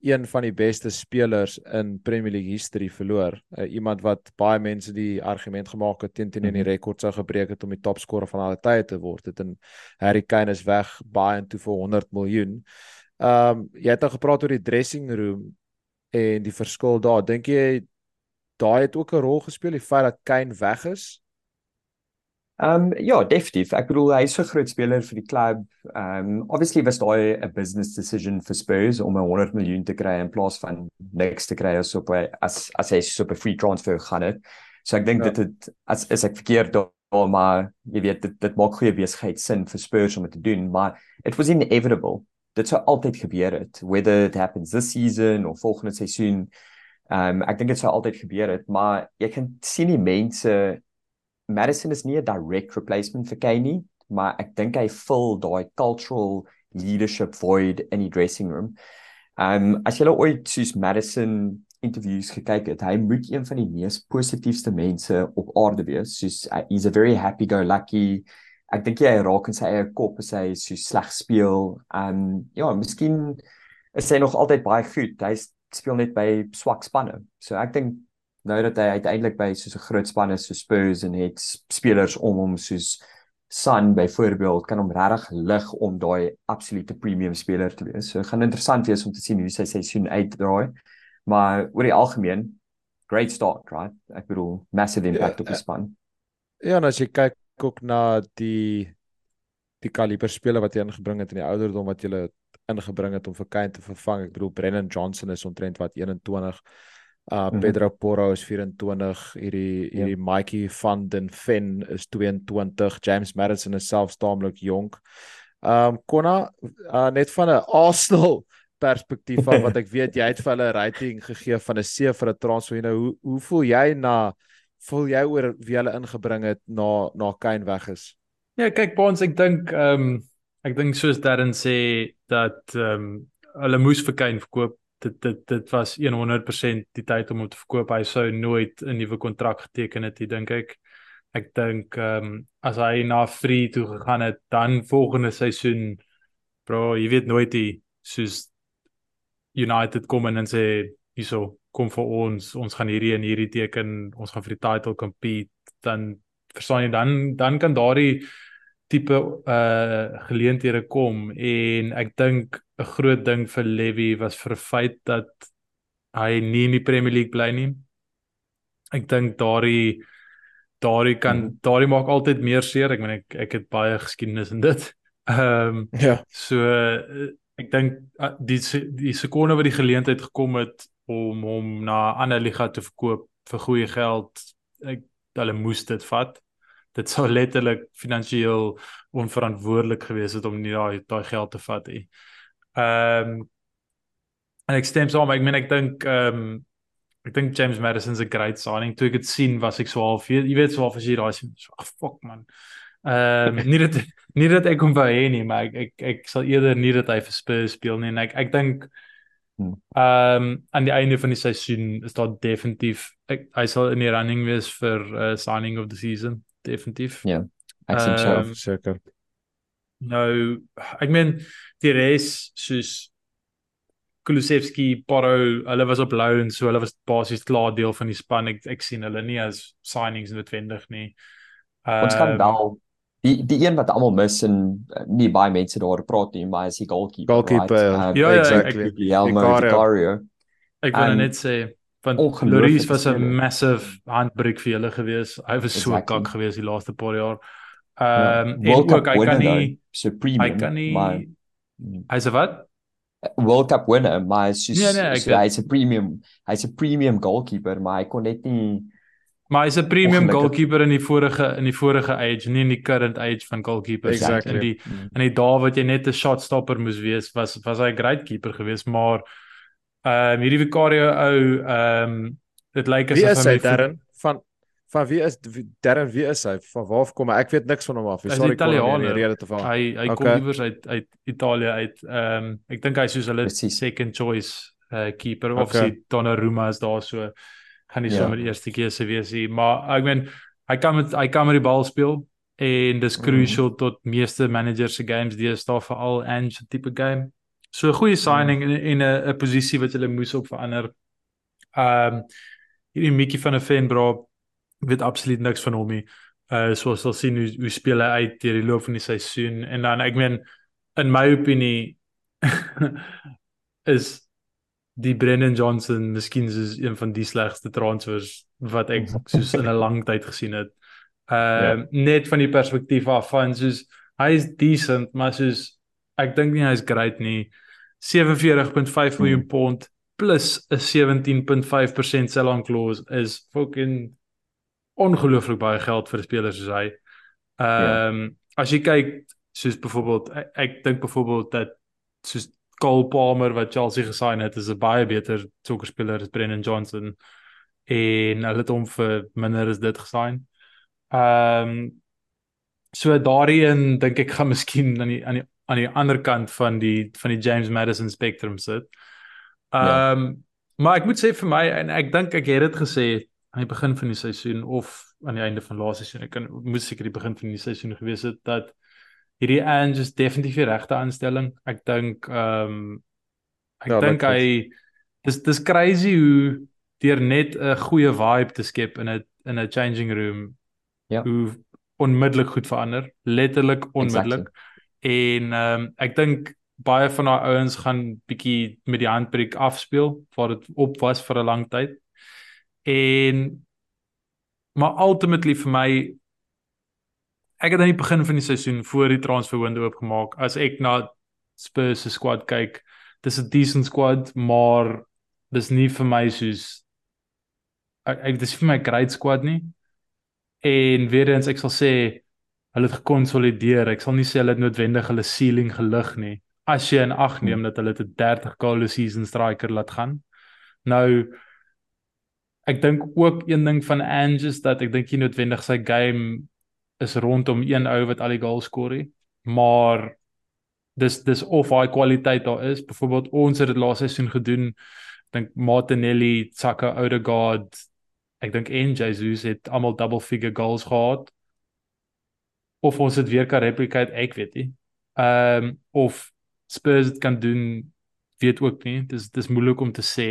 een van die beste spelers in Premier League history verloor. Uh, iemand wat baie mense die argument gemaak het teen teen in die mhm. rekord sou gebreek het om die topscorer van alle tye te word. Dit en Harry Kane is weg baie en toe vir 100 miljoen. Ehm um, jy het al gepraat oor die dressing room en die verskil daar. Dink jy daai het ook 'n rol gespeel die feit dat Kane weg is? Ehm um, ja, definitief. Ek bedoel hy's 'n groot speler vir die klub. Ehm um, obviously was daai 'n business decision vir Spurs om 'n 100 miljoen te kry in plaas van niks te kry as op as as hy so 'n free transfer gaan het. So ek dink ja. dit het as is ek verkeerd daar maar jy weet dit dit maak goeie besigheid sin vir Spurs om dit te doen, maar it was inevitable. Dit sou altyd gebeur het whether it happens this season of volgende seisoen. Ehm um, ek dink dit sou altyd gebeur het, maar jy kan sien die mense Madison is nie 'n direct replacement vir Kane nie, maar ek dink hy vul daai cultural leadership void in die dressing room. Um as jy ooit soos Madison interviews gekyk het, hy moet een van die mees positiefste mense op aarde wees. Soos uh, he's a very happy go lucky. Ek dink hy raak in sy eie kop as hy so sleg speel. Um ja, miskien is hy nog altyd baie goed. Hy speel net by swak spanne. So ek dink nou dat hy uiteindelik by so 'n groot span is so Spurs en het spelers om hom soos Son byvoorbeeld kan hom regtig lig om daai absolute premium speler te wees. So gaan interessant wees om te sien hoe sy seisoen uitdraai. Maar oor die algemeen great start, right? Ek bedoel massive impact ja, op die span. Ja, en as jy kyk ook na die die kaliber spelers wat jy ingebring het in die ouderdom wat jy ingebring het om vir Kane te vervang. Ek bedoel Brennan Johnson is omtrent wat 21. Uh mm -hmm. Pedro Porro is 24. Hierdie hierdie ja. Mikey van den Ven is 22. James Madison is selfs taamlik jonk. Um Konna uh, net van 'n Arsenal perspektief af wat ek weet jy het vir hulle rating gegee van 'n C vir 'n transfer. Nou hoe hoe voel jy na voel jy oor wie hulle ingebring het na na Kane weg is? Ja, kyk Bons, ek dink ehm um, ek dink soos Darren sê dat ehm um, hulle moes vir Kane verkoop. Dit dit dit was 100% die tyd om hom te verkoop. Hy sou nooit 'n nuwe kontrak geteken het, ek dink ek. Ek dink ehm um, as hy na free toe gegaan het, dan volgende seisoen bro, jy weet nooit die soos United kom en sê hierso kom vir ons ons gaan hierdie en hierdie teken ons gaan vir die title compete dan verstaan jy dan dan kan daardie tipe uh geleenthede kom en ek dink 'n groot ding vir Levy was vir feit dat hy nie in die Premier League bly nie. Ek dink daardie daardie kan mm. daardie maak altyd meer seer. Ek meen ek ek het baie geskiedenis in dit. Ehm um, ja. So ek dink uh, die die sekonde wat die geleentheid gekom het om hom na 'n ander liga te verkoop vir goeie geld, ek hulle moes dit vat. Dit sou letterlik finansiëel onverantwoordelik gewees het om nie daai daai geld te vat nie. Ehm um, en ek stem saam, ek meen ek dink ehm um, ek dink James Madison's a great signing. Toe ek dit sien, was ek so half, jy weet so half as jy daai sien, so, oh, fuck man. Ehm um, nie dat nie dat ek hom wou hê nie, maar ek ek ek sal eerder nie dat hy vir Spurs speel nie en ek ek dink hmm. ehm um, aan die einde van die seisoen is daar definitief ek, hy sal in die running wees vir uh, signing of the season, definitief. Ja. Ek sien um, self seker. Nou, ek meen die res soos Kulusevski, Porro, hulle was op loan, so hulle was basies klaar deel van die span. Ek ek sien hulle nie as signings noodwendig nie. Um, Ons kan ehm, wel die die een wat almal mis en uh, nie baie mense daar praat nie, maar is die goalkeeper. Goalkeeper. Right? Uh, ja, ja, exactly. Elmo Ek wil net sê van Loris was 'n massive handbreak vir hulle gewees. Hy was so exactly. kak gewees die laaste paar jaar. Ehm um, ja. en ook hy kan nie supreme hy kan nie my, hy's 'n wat? World Cup winner, maar hy's nee, nee, so, hy's 'n premium, hy's 'n premium goalkeeper, maar hy kon net nie Maar hy's 'n premium goalkeeper in die vorige in die vorige age, nie in die current age van goalkeepers exactly. in die mm. in die dae wat jy net 'n shot stopper moes wees, was was hy 'n great keeper geweest, maar ehm um, hierdie Vicario ou ehm um, dit lyk asof hy Darren van van wie is Darren wie is hy? Van waar kom hy? Ek weet niks van hom af. Sorry ek kon nie rede te val. Hy hy okay. kom iewers uit uit Italië uit. Ehm um, ek dink hy soos hulle second choice uh, keeper okay. of sy Donnarumma is daar so gaan nie ja. sommer die eerste keer se wees nie, maar ek meen hy kan met hy kan met die bal speel en dis mhm. crucial mm. tot meeste managers se games die is daar vir al en so tipe game. So 'n goeie signing mm. in 'n 'n posisie wat hulle moes op verander. Ehm um, hierdie Mickey van 'n fan bro weet absoluut niks van hom nie. Uh so sal sien hoe hoe speel hy uit deur die loop van die seisoen en dan ek meen in my opinie is die Brennan Johnson miskien is een van die slegste transfers wat ek soos in 'n lang tyd gesien het. Ehm uh, ja. net van die perspektief af van soos hy is decent, maar soos ek dink nie hy is great nie. 47.5 miljoen hmm. pond plus 'n 17.5% sell-on clause is fucking ongelooflik baie geld vir 'n speler soos hy. Ja. Ehm um, ja. as jy kyk soos byvoorbeeld ek, ek dink byvoorbeeld dat soos Cole Palmer wat Chelsea gesign het is 'n baie beter sokkerspeler as Brennan Johnson en hulle het hom vir minder as dit gesign. Ehm um, so daarin dink ek gaan miskien aan die aan die aan die ander kant van die van die James Madison spectrum sit. Ja. Ehm um, ja. maar ek moet sê vir my en ek dink ek het dit gesê aan die begin van die seisoen of aan die einde van laaste seisoen ek kan moet seker die begin van die seisoen gewees het dat hierdie Ange is definitief die regte aanstelling. Ek dink ehm um, ek ja, dink hy dis dis crazy hoe deur net 'n goeie vibe te skep in 'n in 'n changing room. Ja. Hoe onmiddellik goed verander, letterlik onmiddellik. Exactly. En ehm um, ek dink baie van daai ouens gaan bietjie met die handbreek afspeel waar dit op was vir 'n lang tyd. En maar ultimately vir my ek het aan die begin van die seisoen voor die transfer window oopgemaak as ek na Spurs se squad kyk, dis 'n decent squad, maar dis nie vir my soos ek, ek dis vir my great squad nie. En weer eens ek sal sê hulle het gekonsolideer. Ek sal nie sê hulle het noodwendig hulle ceiling gelig nie. As jy in ag neem dat hulle 'n 30 goal season striker laat gaan. Nou ek dink ook een ding van Ange is dat ek dink nie noodwendig sy game is rondom een ou wat al die goals skoor nie, maar dis dis of hy kwaliteit daar is. Byvoorbeeld ons het dit laas seisoen gedoen. Dink Martinelli, Saka, Odegaard, ek dink en Jesus het almal double figure goals gehad. Of ons dit weer kan replicate, ek weet nie. Ehm um, of Spurs dit kan doen, weet ook nie. Dis dis moeilik om te sê.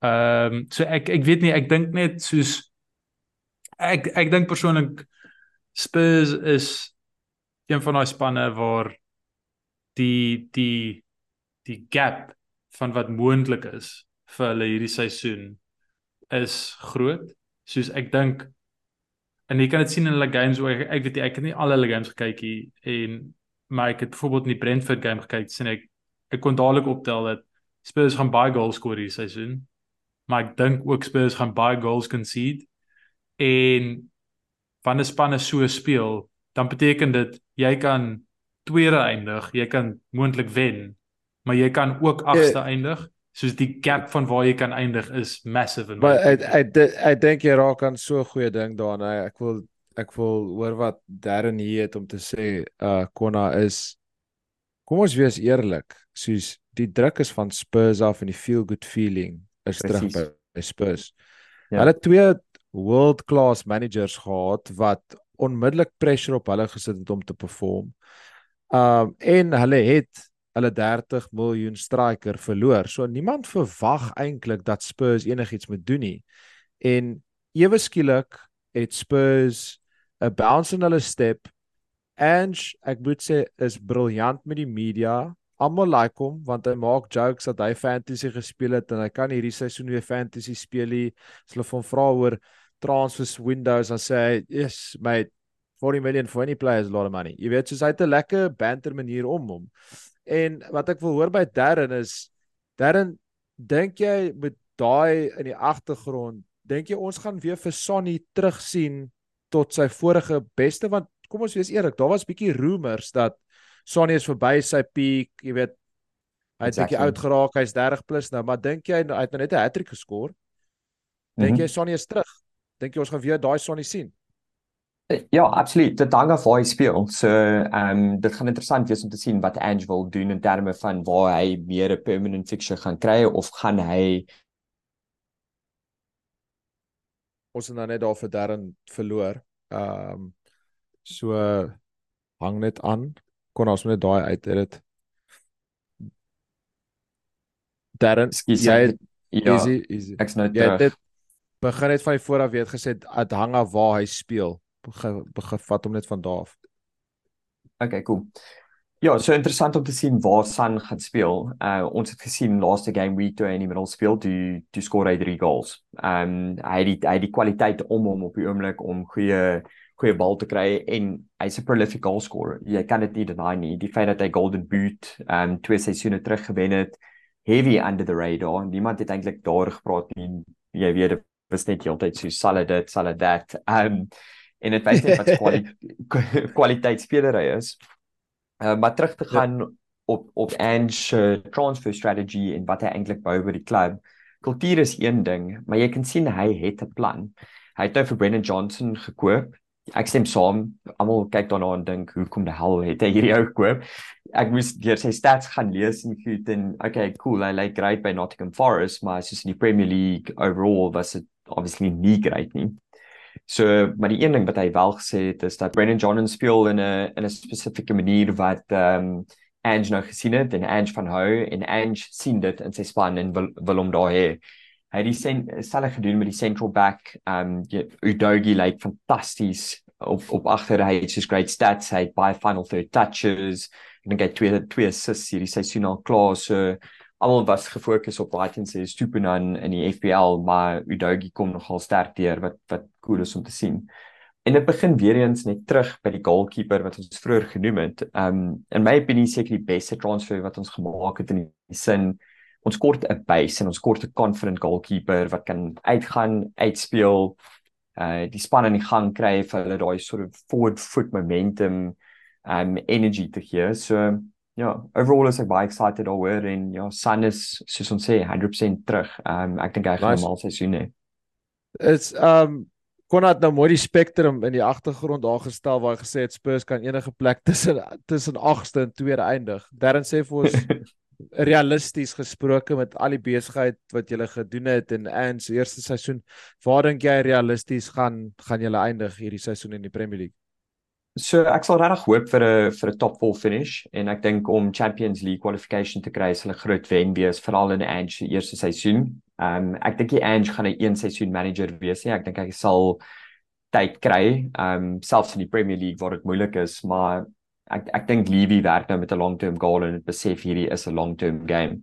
Ehm um, so ek ek weet nie, ek dink net soos ek ek dink persoonlik Spurs is een van daai spanne waar die die die gap van wat moontlik is vir hulle hierdie seisoen is groot. Soos ek dink en jy kan dit sien in hulle games waar ek, ek weet nie, ek het nie al hulle games gekyk nie en maar ek het byvoorbeeld in die Brentford game gekyk sien ek ek kon dadelik optel dat Spurs gaan baie goals skoor hierdie seisoen maar ek dink ook Spurs gaan baie goals concede en wanneer spanne so speel, dan beteken dit jy kan tweede eindig, jy kan moontlik wen, maar jy kan ook ja. agste yeah. eindig. Soos die gap van waar jy kan eindig is massive en Maar ek ek ek dink jy raak aan so 'n goeie ding daarna. Ek wil ek wil hoor wat Darren hier het om te sê. Uh Konna is Kom ons wees eerlik, soos die druk is van Spurs af en die feel good feeling is Precies. terug by Spurs. Ja. Hulle twee world class managers gehad wat onmiddellik pressure op hulle gesit het om te perform. Um en hulle het hulle 30 miljoen striker verloor. So niemand verwag eintlik dat Spurs enigiets moet doen nie. En ewe skielik het Spurs 'n bounce in hulle step. Ange, ek moet sê, is briljant met die media almal like hom want hy maak jokes dat hy fantasy gespeel het en hy kan hierdie seisoen weer fantasy speel. As hulle van vra oor transfers windows dan sê hy, "Yes, mate, 40 million for any player is a lot of money." Jy weet, so hy het 'n lekker banter manier om hom. En wat ek wil hoor by Darren is Darren, dink jy met daai in die agtergrond, dink jy ons gaan weer vir Sonny terugsien tot sy vorige beste want kom ons wees eerlik, daar was bietjie rumors dat Sonny is verby sy peak, jy weet. Hy het bietjie oud geraak, hy's 30 plus nou, maar dink jy hy het nou net 'n hattrick geskor? Dink mm -hmm. jy Sonny is terug? Dink jy ons gaan weer daai Sonny sien? Ja, absoluut. Dit hang af waar hy speel. So, ehm um, dit gaan interessant wees om te sien wat Ange wil doen in terme van waar hy meer 'n permanent fixture gaan kry of gaan hy ons het nou net daar vir Darren verloor. Ehm um, so hang net aan kon ons net daai uit dit. Darren, jy het ja, easy easy. Ek's nou terug. Jy het begin net van die vooraf weet gesê dit hang af waar hy speel. Begin begin vat hom net van daar af. Okay, cool. Ja, so interessant om te sien waar San gaan speel. Uh ons het gesien laaste game week toe hy in die middel speel, toe toe skoor hy 3 goals. Um hy het die, hy het die kwaliteit om hom op die oomblik om goeie goeie bal te kry en hy's 'n prolific goal scorer. Jy kan dit nie deny nie. Die feit dat hy Golden Boot um twee seisoene terug gewen het, heavy under the radar. Niemand het eintlik daar gepraat nie. Jy weet, dit was net heeltyd so solid dit, solid that. Um en dit wys net wat kwaliteit kwaliteit speler hy is. Uh, maar terug te ja. gaan ja. op op Ange uh, transfer strategy en wat hy eintlik bou vir die klub. Kultuur is een ding, maar jy kan sien hy het 'n plan. Hy het nou vir Brennan Johnson gekoop ek stem saam. Almal kyk daarna en dink, "Hoekom die hel het hy hierdie ou gekoop?" Ek moes deur sy stats gaan lees en goed en okay, cool, hy lyk great by Nottingham Forest, maar soos in die Premier League overall was dit obviously nie great nie. So, maar die een ding wat hy wel gesê het is dat Brendan Johnson speel in 'n in 'n spesifieke manier wat ehm um, Ange nou gesien het en Ange van hou en Ange sien dit in sy span en wil wil hom daar hê. Hy het die selfe gedoen met die central back um Udogi like, fantasties op op agter. Hy het so great stats hy het baie final third touches. En dan gee twee twee assists hierdie seisoen al klaar so almal was gefokus op Brighton se Stupinan in die FPL maar Udogi kom nogal sterk deur wat wat cool is om te sien en dit begin weer eens net terug by die goalkeeper wat ons vroeër genoem het. Um in my opinie seker die beste transfer wat ons gemaak het in die sin ons kort 'n base en ons kort 'n confident goalkeeper wat kan uitgaan, uitspeel, uh die span in die gang kry vir hulle daai sort of forward foot momentum um energy te gee. So ja, overall is ek baie excited oor en ja, Sun is soos ons sê 100% terug. Um ek dink hy gaan nice. 'n mal seisoen hê. It's um Konrad nou mooi die spektrum in die agtergrond daar gestel waar hy gesê het Spurs kan enige plek tussen tussen 8ste en 2de eindig. Darren sê vir ons realisties gesproke met al die besigheid wat jy gedoen het in Anne's eerste seisoen, waar dink jy realisties gaan gaan julle eindig hierdie seisoen in die Premier League? So ek sal regtig hoop vir 'n vir 'n top 4 finish en ek dink om Champions League qualification te kry is hulle groot wen wees veral in Ange se eerste seisoen. Ehm um, ek dink die Ange gaan 'n een seisoen manager wees. Nie. Ek dink hy sal tyd kry, ehm um, selfs in die Premier League waar dit moeilik is, maar ek ek dink Levy werk nou met 'n long-term goal en besef hierdie is 'n long-term game.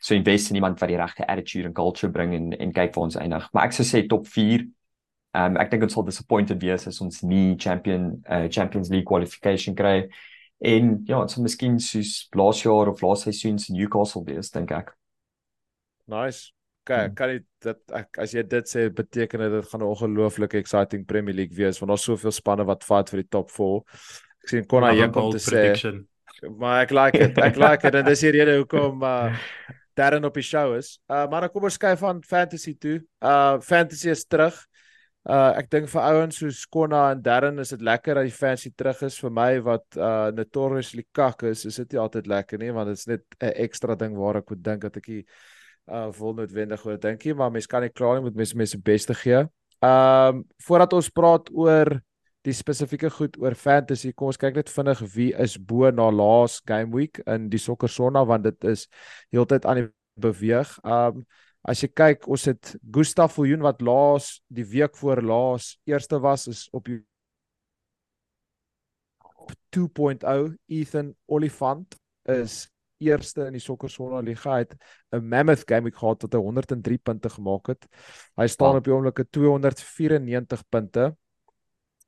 So invest in iemand wat die regte attitude en culture bring en en kyk vir ons eindig. Maar ek sou sê top 4. Ehm um, ek dink ons sal disappointed wees as ons nie champion uh, Champions League qualification kry. En ja, ons sal miskien soos laas jaar of laas seisoen se Newcastle wees, dink ek. Nice kan kan dit dat ek as jy dit sê beteken dit dit gaan 'n ongelooflike exciting Premier League wees want daar's soveel spanne wat vat vir die top 4. Ek sien Konna hier kom te prediction. sê. Maar ek like dit. Ek like dit en dis die rede hoekom uh Darren op die show is. Uh maar dan kom ons skuif van fantasy toe. Uh fantasy is terug. Uh ek dink vir ouens soos Konna en Darren is dit lekker dat die fantasy terug is vir my wat uh notoriously kak is. Is dit nie altyd lekker nie want dit is net 'n ekstra ding waar ek moet dink dat ek die uh vol noodwendig oor dink jy maar mens kan nie klaar nie met mense mense beste gee. Ehm um, voordat ons praat oor die spesifieke goed oor fantasy, kom ons kyk net vinnig wie is bo na laas game week in die sokker sonna want dit is heeltyd aan die beweeg. Um, as jy kyk, ons het Gustaf Viljoen wat laas die week voor laas eerste was is op 2.0 Ethan Olifant is eerste in die Sokker Sonna Liga het 'n mammoth game gehad wat hy 103 punte gemaak het. Hy staan op die oomblik op 294 punte.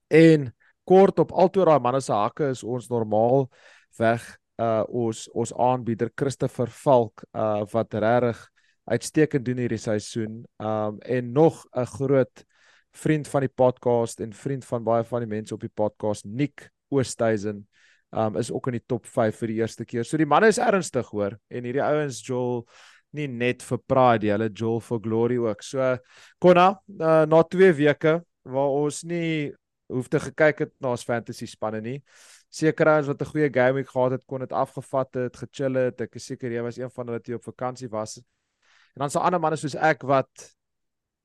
En kort op altoe daai manne se hakke is ons normaal weg uh ons ons aanbieder Christopher Valk uh wat regtig uitstekend doen hierdie seisoen. Um en nog 'n groot vriend van die podcast en vriend van baie van die mense op die podcast Nick Oosthuizen um is ook in die top 5 vir die eerste keer. So die manne is ernstig hoor en hierdie ouens Joel nie net vir pride hulle Joel for glory ook. So Konna uh, na 2 weke waar ons nie hoef te gekyk het na ons fantasy spanne nie. Seker ons wat 'n goeie game week gehad het, kon dit afgevat het, gechill het. Ek is seker jy was een van hulle wat op vakansie was. En dan so ander manne soos ek wat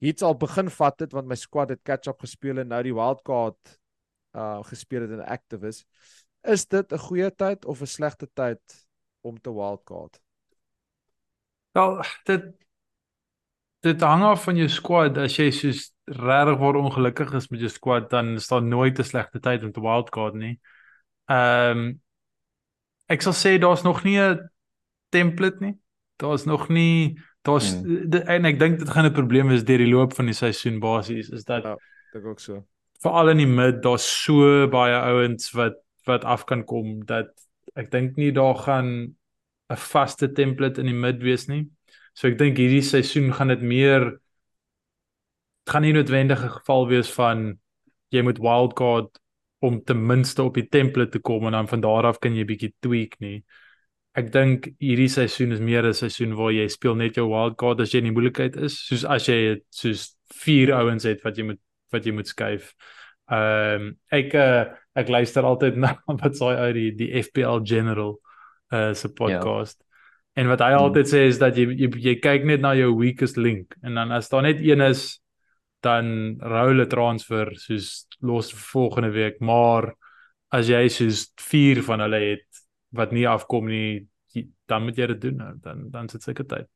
iets al begin vat het want my squad het catch up gespeel en nou die wildcard uh gespeel het in activis. Is dit 'n goeie tyd of 'n slegte tyd om te wildcard? Wel, dit dit hang af van jou squad. As jy soos regtig waar ongelukkig is met jou squad, dan is daar nooit 'n slegte tyd om te wildcard nie. Ehm um, ek sal sê daar's nog nie 'n template nie. Daar's nog nie daar's hmm. en ek dink dit gaan 'n probleem wees deur die loop van die seisoen basies is dat Ja, dink ook so. Veral in die mid, daar's so baie ouens wat wat af kan kom dat ek dink nie daar gaan 'n vaste template in die mid wees nie. So ek dink hierdie seisoen gaan dit meer gaan nie noodwendig 'n geval wees van jy moet wildcard om ten minste op die template te kom en dan van daar af kan jy bietjie tweak nie. Ek dink hierdie seisoen is meer 'n seisoen waar jy speel net jou wildcard as jy in die moeilikheid is, soos as jy soos vier ouens het wat jy moet wat jy moet skuif. Ehm um, ek uh, ek luister altyd na wat sê uit die die FPL General uh se ja. podcast. Ja. En wat hy hmm. altyd sê is dat jy, jy jy kyk net na jou weakest link en dan as daar net een is dan rou hulle transfer soos los volgende week, maar as jy soos 4 van hulle het wat nie afkom nie, dan moet jy dit doen nou. Dan dan sit seker tyd.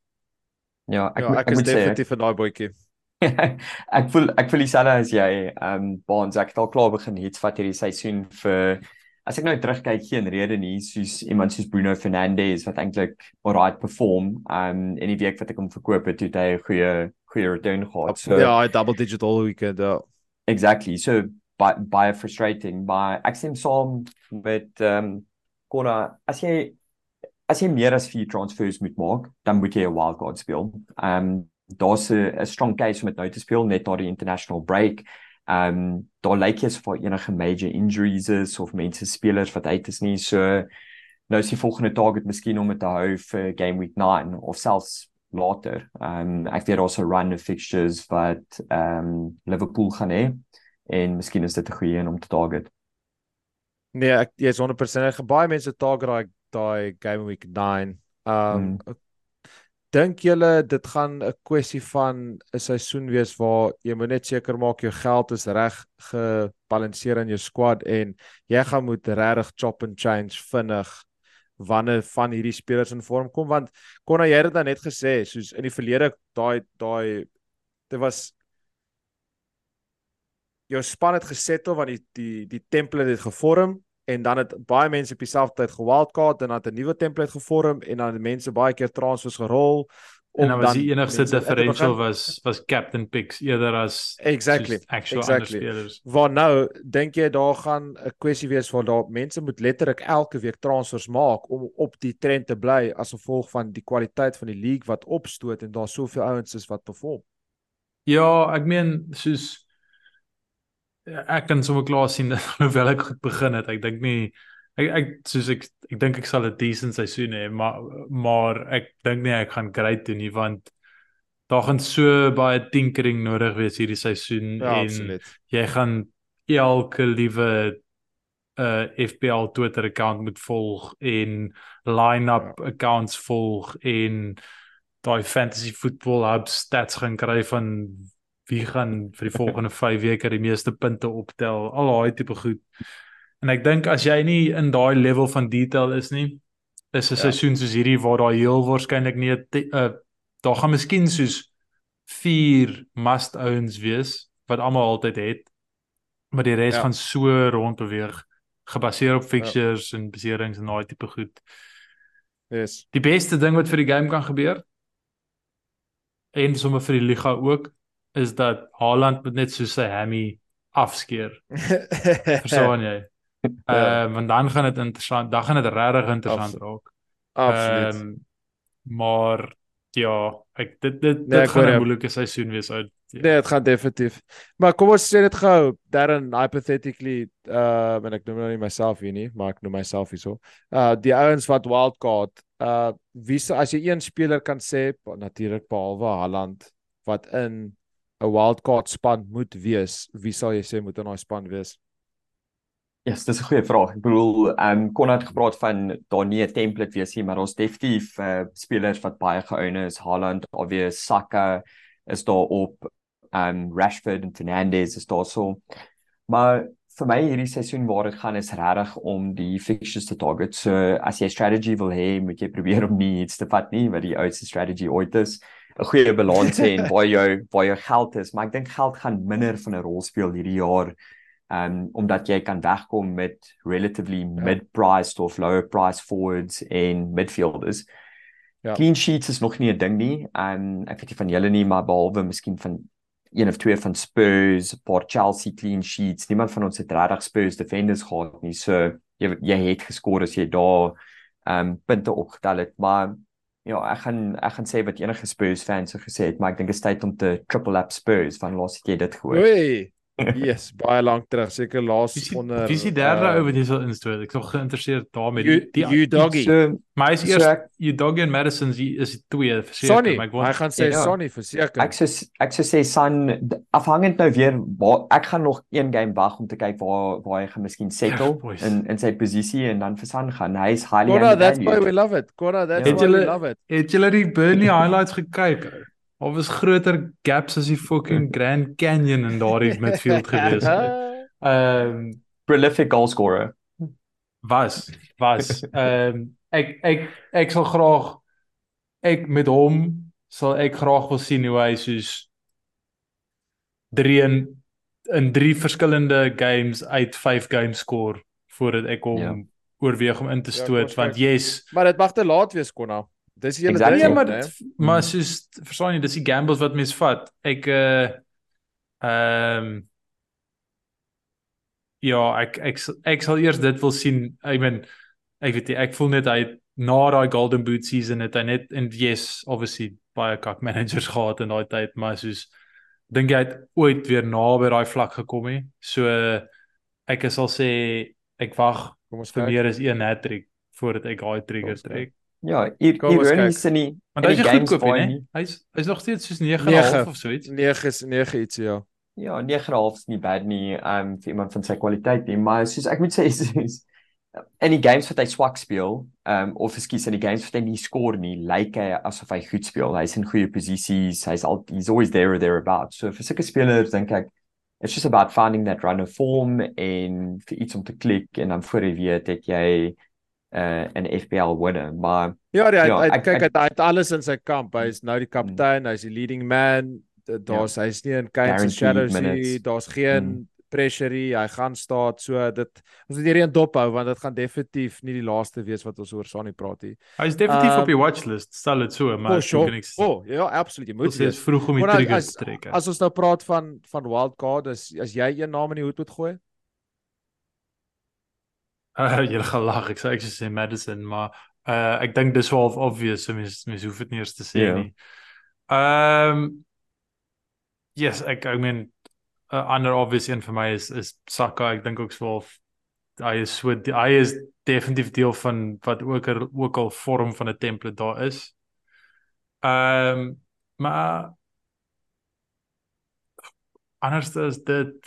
Ja, ek ja, ek, ek is definitief 'n daai boetjie. ek voel ek voel dieselfde as jy. Ehm um, Baans, ek het al klaar begin hits vat hierdie seisoen vir as ek nou terugkyk geen rede nie soos iemand soos Bruno Fernandes wat eintlik alright perform. Ehm um, in die week wat ek hom verkoop het, het hy 'n goeie goeie return gehad. So Ja, hy double digital weekend. Ja. Exactly. So baie baie frustrating, maar ek stem saam met ehm um, Konna, as jy as jy meer as 4 transfers moet maak, dan moet jy 'n wildcard speel. Ehm um, daar's 'n strong case om dit nou te speel net na die international break. Ehm um, daar lyk jy vir enige major injuries is of mense spelers wat uit is nie so nou is die volgende target miskien om dit te hou vir game week 9 of selfs later. Ehm um, ek weet daar's 'n run of fixtures wat ehm um, Liverpool gaan hê en miskien is dit 'n goeie een om te target. Nee, ek jy's 100% baie mense target daai daai game week 9. Ehm um, mm. dink julle dit gaan 'n kwessie van 'n seisoen wees waar jy moet net seker maak jou geld is reg gebalanseer in jou squad en jy gaan moet regtig chop and change vinnig wanneer van hierdie spelers in vorm kom want kon jy dit dan net gesê soos in die verlede daai daai dit was jou span het gesettel want die die die template het gevorm en dan het baie mense op dieselfde tyd gewildcard en dan het 'n nuwe template gevorm en dan het mense baie keer transfers gerol en dan was die enigste differential was was captain picks eerder as exactly actual exactly. waar nou dink jy daar gaan 'n kwessie wees waar daar mense moet letterlik elke week transfers maak om op die trend te bly as gevolg van die kwaliteit van die league wat opstoot en daar soveel ouens is wat perform? Ja ek meen soos ek kan sommer klaar sien dat hoewel ek goed begin het ek dink nie ek ek soos ek ek dink ek sal 'n decent seisoen hê, maar maar ek dink nie ek gaan great doen nie want daar gaan so baie tinkering nodig wees hierdie seisoen ja, en absoluut. jy gaan elke liewe uh FPL Twitter account moet volg en line-up ja. accounts volg en daai fantasy football hub stats gaan kry van wie gaan vir die volgende 5 weke die meeste punte optel al daai tipe goed En ek dink as jy nie in daai level van detail is nie, is 'n ja. seisoen soos hierdie waar daar heel waarskynlik nie 'n uh, daar gaan miskien soos 4 must owns wees wat almal altyd het. Maar die res ja. gaan so rondbeweeg gebaseer op ja. fixtures ja. en beserings en daai tipe goed. Yes. Die beste ding wat vir die game kan gebeur en sommer vir die liga ook is dat Haaland net so sy hammy afskeer. Verstaan jy? Ehm ja. uh, want dan gaan dit interessant, dan gaan dit regtig interessant Abs raak. Absoluut. Ehm um, maar ja, ek dit dit nee, dit gaan 'n moeilike seisoen wees uit. Ja. Nee, dit gaan definitief. Maar kom ons sê dit gou, Darren hypothetically, uh en ek noem nou nie myself hier nie, maar ek noem myself hierso. Uh die ouens wat wildcard, uh wie as jy een speler kan sê, natuurlik behalwe Haaland wat in 'n wildcard span moet wees, wie sal jy sê moet in daai span wees? Ja, yes, dis 'n goeie vraag. Ek bedoel, ehm um, kon het gepraat van daar nie 'n template wees nie, maar ons definitief uh, spelers wat baie geoune is, Haaland, obvious Saka is daar op, ehm um, Rashford en Fernandes is daar so. Maar vir my hierdie seisoen waar dit gaan is regtig om die fixtures te target. So as jy strategy wil hê, moet jy probeer om nie iets te vat nie wat die oudste strategy ooit is. 'n goeie balans hê en waar jou waar jou geld is, maar ek dink geld gaan minder van 'n rol speel hierdie jaar um omdat jy kan wegkom met relatively ja. mid-priced of lower price forwards en midfielders. Ja. Clean sheets is nog nie 'n ding nie. Um ek weet nie van julle nie, maar behalwe miskien van een of twee van Spurs, Port Chelsea clean sheets. Niemand van ons het regtig Spurs defenders gehad nie. So jy jy het geskoor as jy daar um punte opgetel het, maar ja, ek gaan ek gaan sê wat enige Spurs fans so gesê het, maar ek dink dit is tyd om te triple up Spurs van laas het jy dit gehoor. Oei. Yes, baie lank terug, seker laas onder Wie is die derde uh, ou wat jy sal instoot? Ek is nog geïnteresseerd daarmee. Die, die you doggy. So, maar is eers so you doggy en Madison is die twee verseker, maar ek wou Hy gaan sê ja, Sonny verseker. Ek sê ek sê sê Son afhangend nou weer waar, ek gaan nog een game wag om te kyk waar waar hy gaan miskien settle ja, in in sy posisie en dan vir Son gaan. Hy is highly Kora, that's why we love it. Kora, that's yeah. why we love it. Het julle die Burnley highlights gekyk? Of is groter gaps as die fucking Grand Canyon in daardie midfield gewees. Ehm um, prolific goal scorer. Was was ehm um, ek ek ek sal graag ek met hom sal ek graag wil sien hoe hy soos 3 in in 3 verskillende games uit 5 games score voordat ek hom ja. oorweeg om in te ja, stoot ja, want yes maar dit mag te laat wees konna Dis hele exactly. ding, maar nee? maar soos verstaan jy, dis die gambles wat mens vat. Ek uh ehm um, ja, ek ek ek sal eers dit wil sien. I mean, ek weet nie, ek voel net hy na daai Golden Boot season het hy net en yes, obviously baie kak managers gehad in daai tyd, maar soos dink jy het ooit weer naby daai vlak gekom nie. So ek sal sê ek wag Kom ons vir meer as een hat-trick voordat ek daai trigger trek. Ja, hier hier is in die Want in hy's die nie games goedkoop waar hy nie. nie- Hy's hy's nog steeds soos 9.5 Nege. of so iets. 9 is 9 iets ja. Ja, 9.5 is nie bad nie, um vir iemand van sy kwaliteit nie, maar soos ek moet sê is, is in die games wat hy swak speel, um of ekskuus in die games wat hy nie skoor nie, lyk hy asof hy goed speel. Hy's in goeie posisies, hy's al he's always there or thereabouts. So vir sulke spelers dink ek it's just about finding that run of form en vir iets om te klik en dan voor jy weet het jy uh 'n FPL winner. Maar Ja, die, Ja, hy, hy ek- kyk ek- hy, hy het alles in sy kamp. Hy's nou die kaptein, hy's die leading man. D- Daar's hy's nie in Kane se shadows nie. Daar's geen pressure nie. Hy gaan staan. So dit ons moet hierdie dop hou want dit gaan definitief nie die laaste wees wat ons oor Sonny praat nie. Hy's definitief Um, op die watchlist, stel dit so, maar Oh, ek sure. kan niks Oh, ja, absoluut. Jy moet Dit is vroeg om die Maar as- triggers te trek. hè. As ons nou praat van van wildcard, as as jy een naam in die hoed moet gooi, Uh, jy gaan lag, ek sê ek sê Madison, maar uh ek dink dis wel obvious, so mens mens hoef dit nie eers te sê Ja. nie. Ehm um, Yes, ek I mean 'n uh, ander obvious een vir my is is Saka. Ek dink ook swaar hy is so hy is definitief deel van wat ook er, ook al vorm van 'n template daar is. Ehm um, maar anders is dit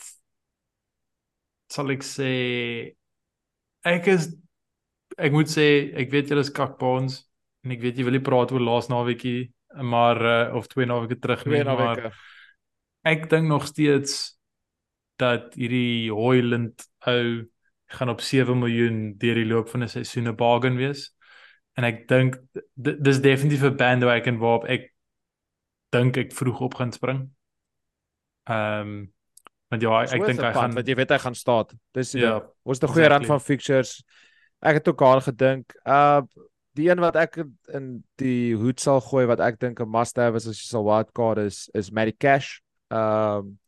sal ek sê ek is ek moet sê ek weet julle is kakbons en ek weet jy wil nie praat oor laas naweekie maar uh, of twee naweke terug nie maar ek dink nog steeds dat hierdie Hoyland ou gaan op 7 miljoen deur die loop van 'n seisoen 'n bargain wees. En ek dink dis definitief 'n bandwagon waarop ek dink ek vroeg op gaan spring. Ehm um, want ja, ek, ek dink hy gaan want jy weet hy gaan staan. Dis Ja, ding. Ons het 'n goeie rand exactly. van fixtures. Ek het ook daar gedink. Uh die een wat ek in die hoed sal gooi wat ek dink 'n must have is as jy sal wildcard is is Matty Cash. Um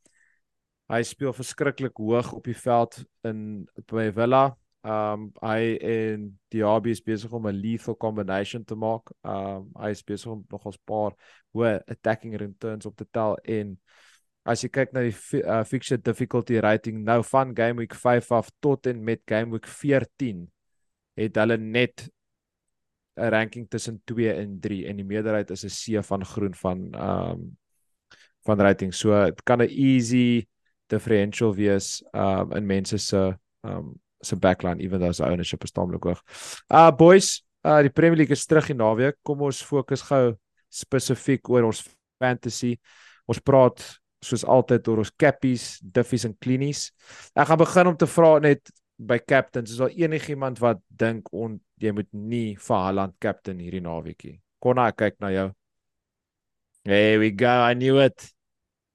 hy speel verskriklik hoog op die veld in by Villa. Um hy en Diaby is besig om 'n lethal combination te maak. Um hy is besig om nog 'n paar hoë attacking returns op te tel en as jy kyk na die uh, fixture difficulty rating nou van game week 5 af tot en met game week 14 het hulle net 'n ranking tussen 2 en 3 en die meerderheid is 'n C van groen van ehm um, van rating. So dit kan 'n easy differential wees um in mense se um se backline even though se ownership is taamlik hoog. Uh boys, uh die Premier League is terug die naweek. Kom ons fokus gou spesifiek oor ons fantasy. Ons praat soos altyd oor ons cappies, diffies en cleanies. Ek gaan begin om te vra net by captains, is daar enigiemand wat dink on jy moet nie vir Haaland captain hierdie naweekie. Konna ek kyk na jou. There we go. I knew it.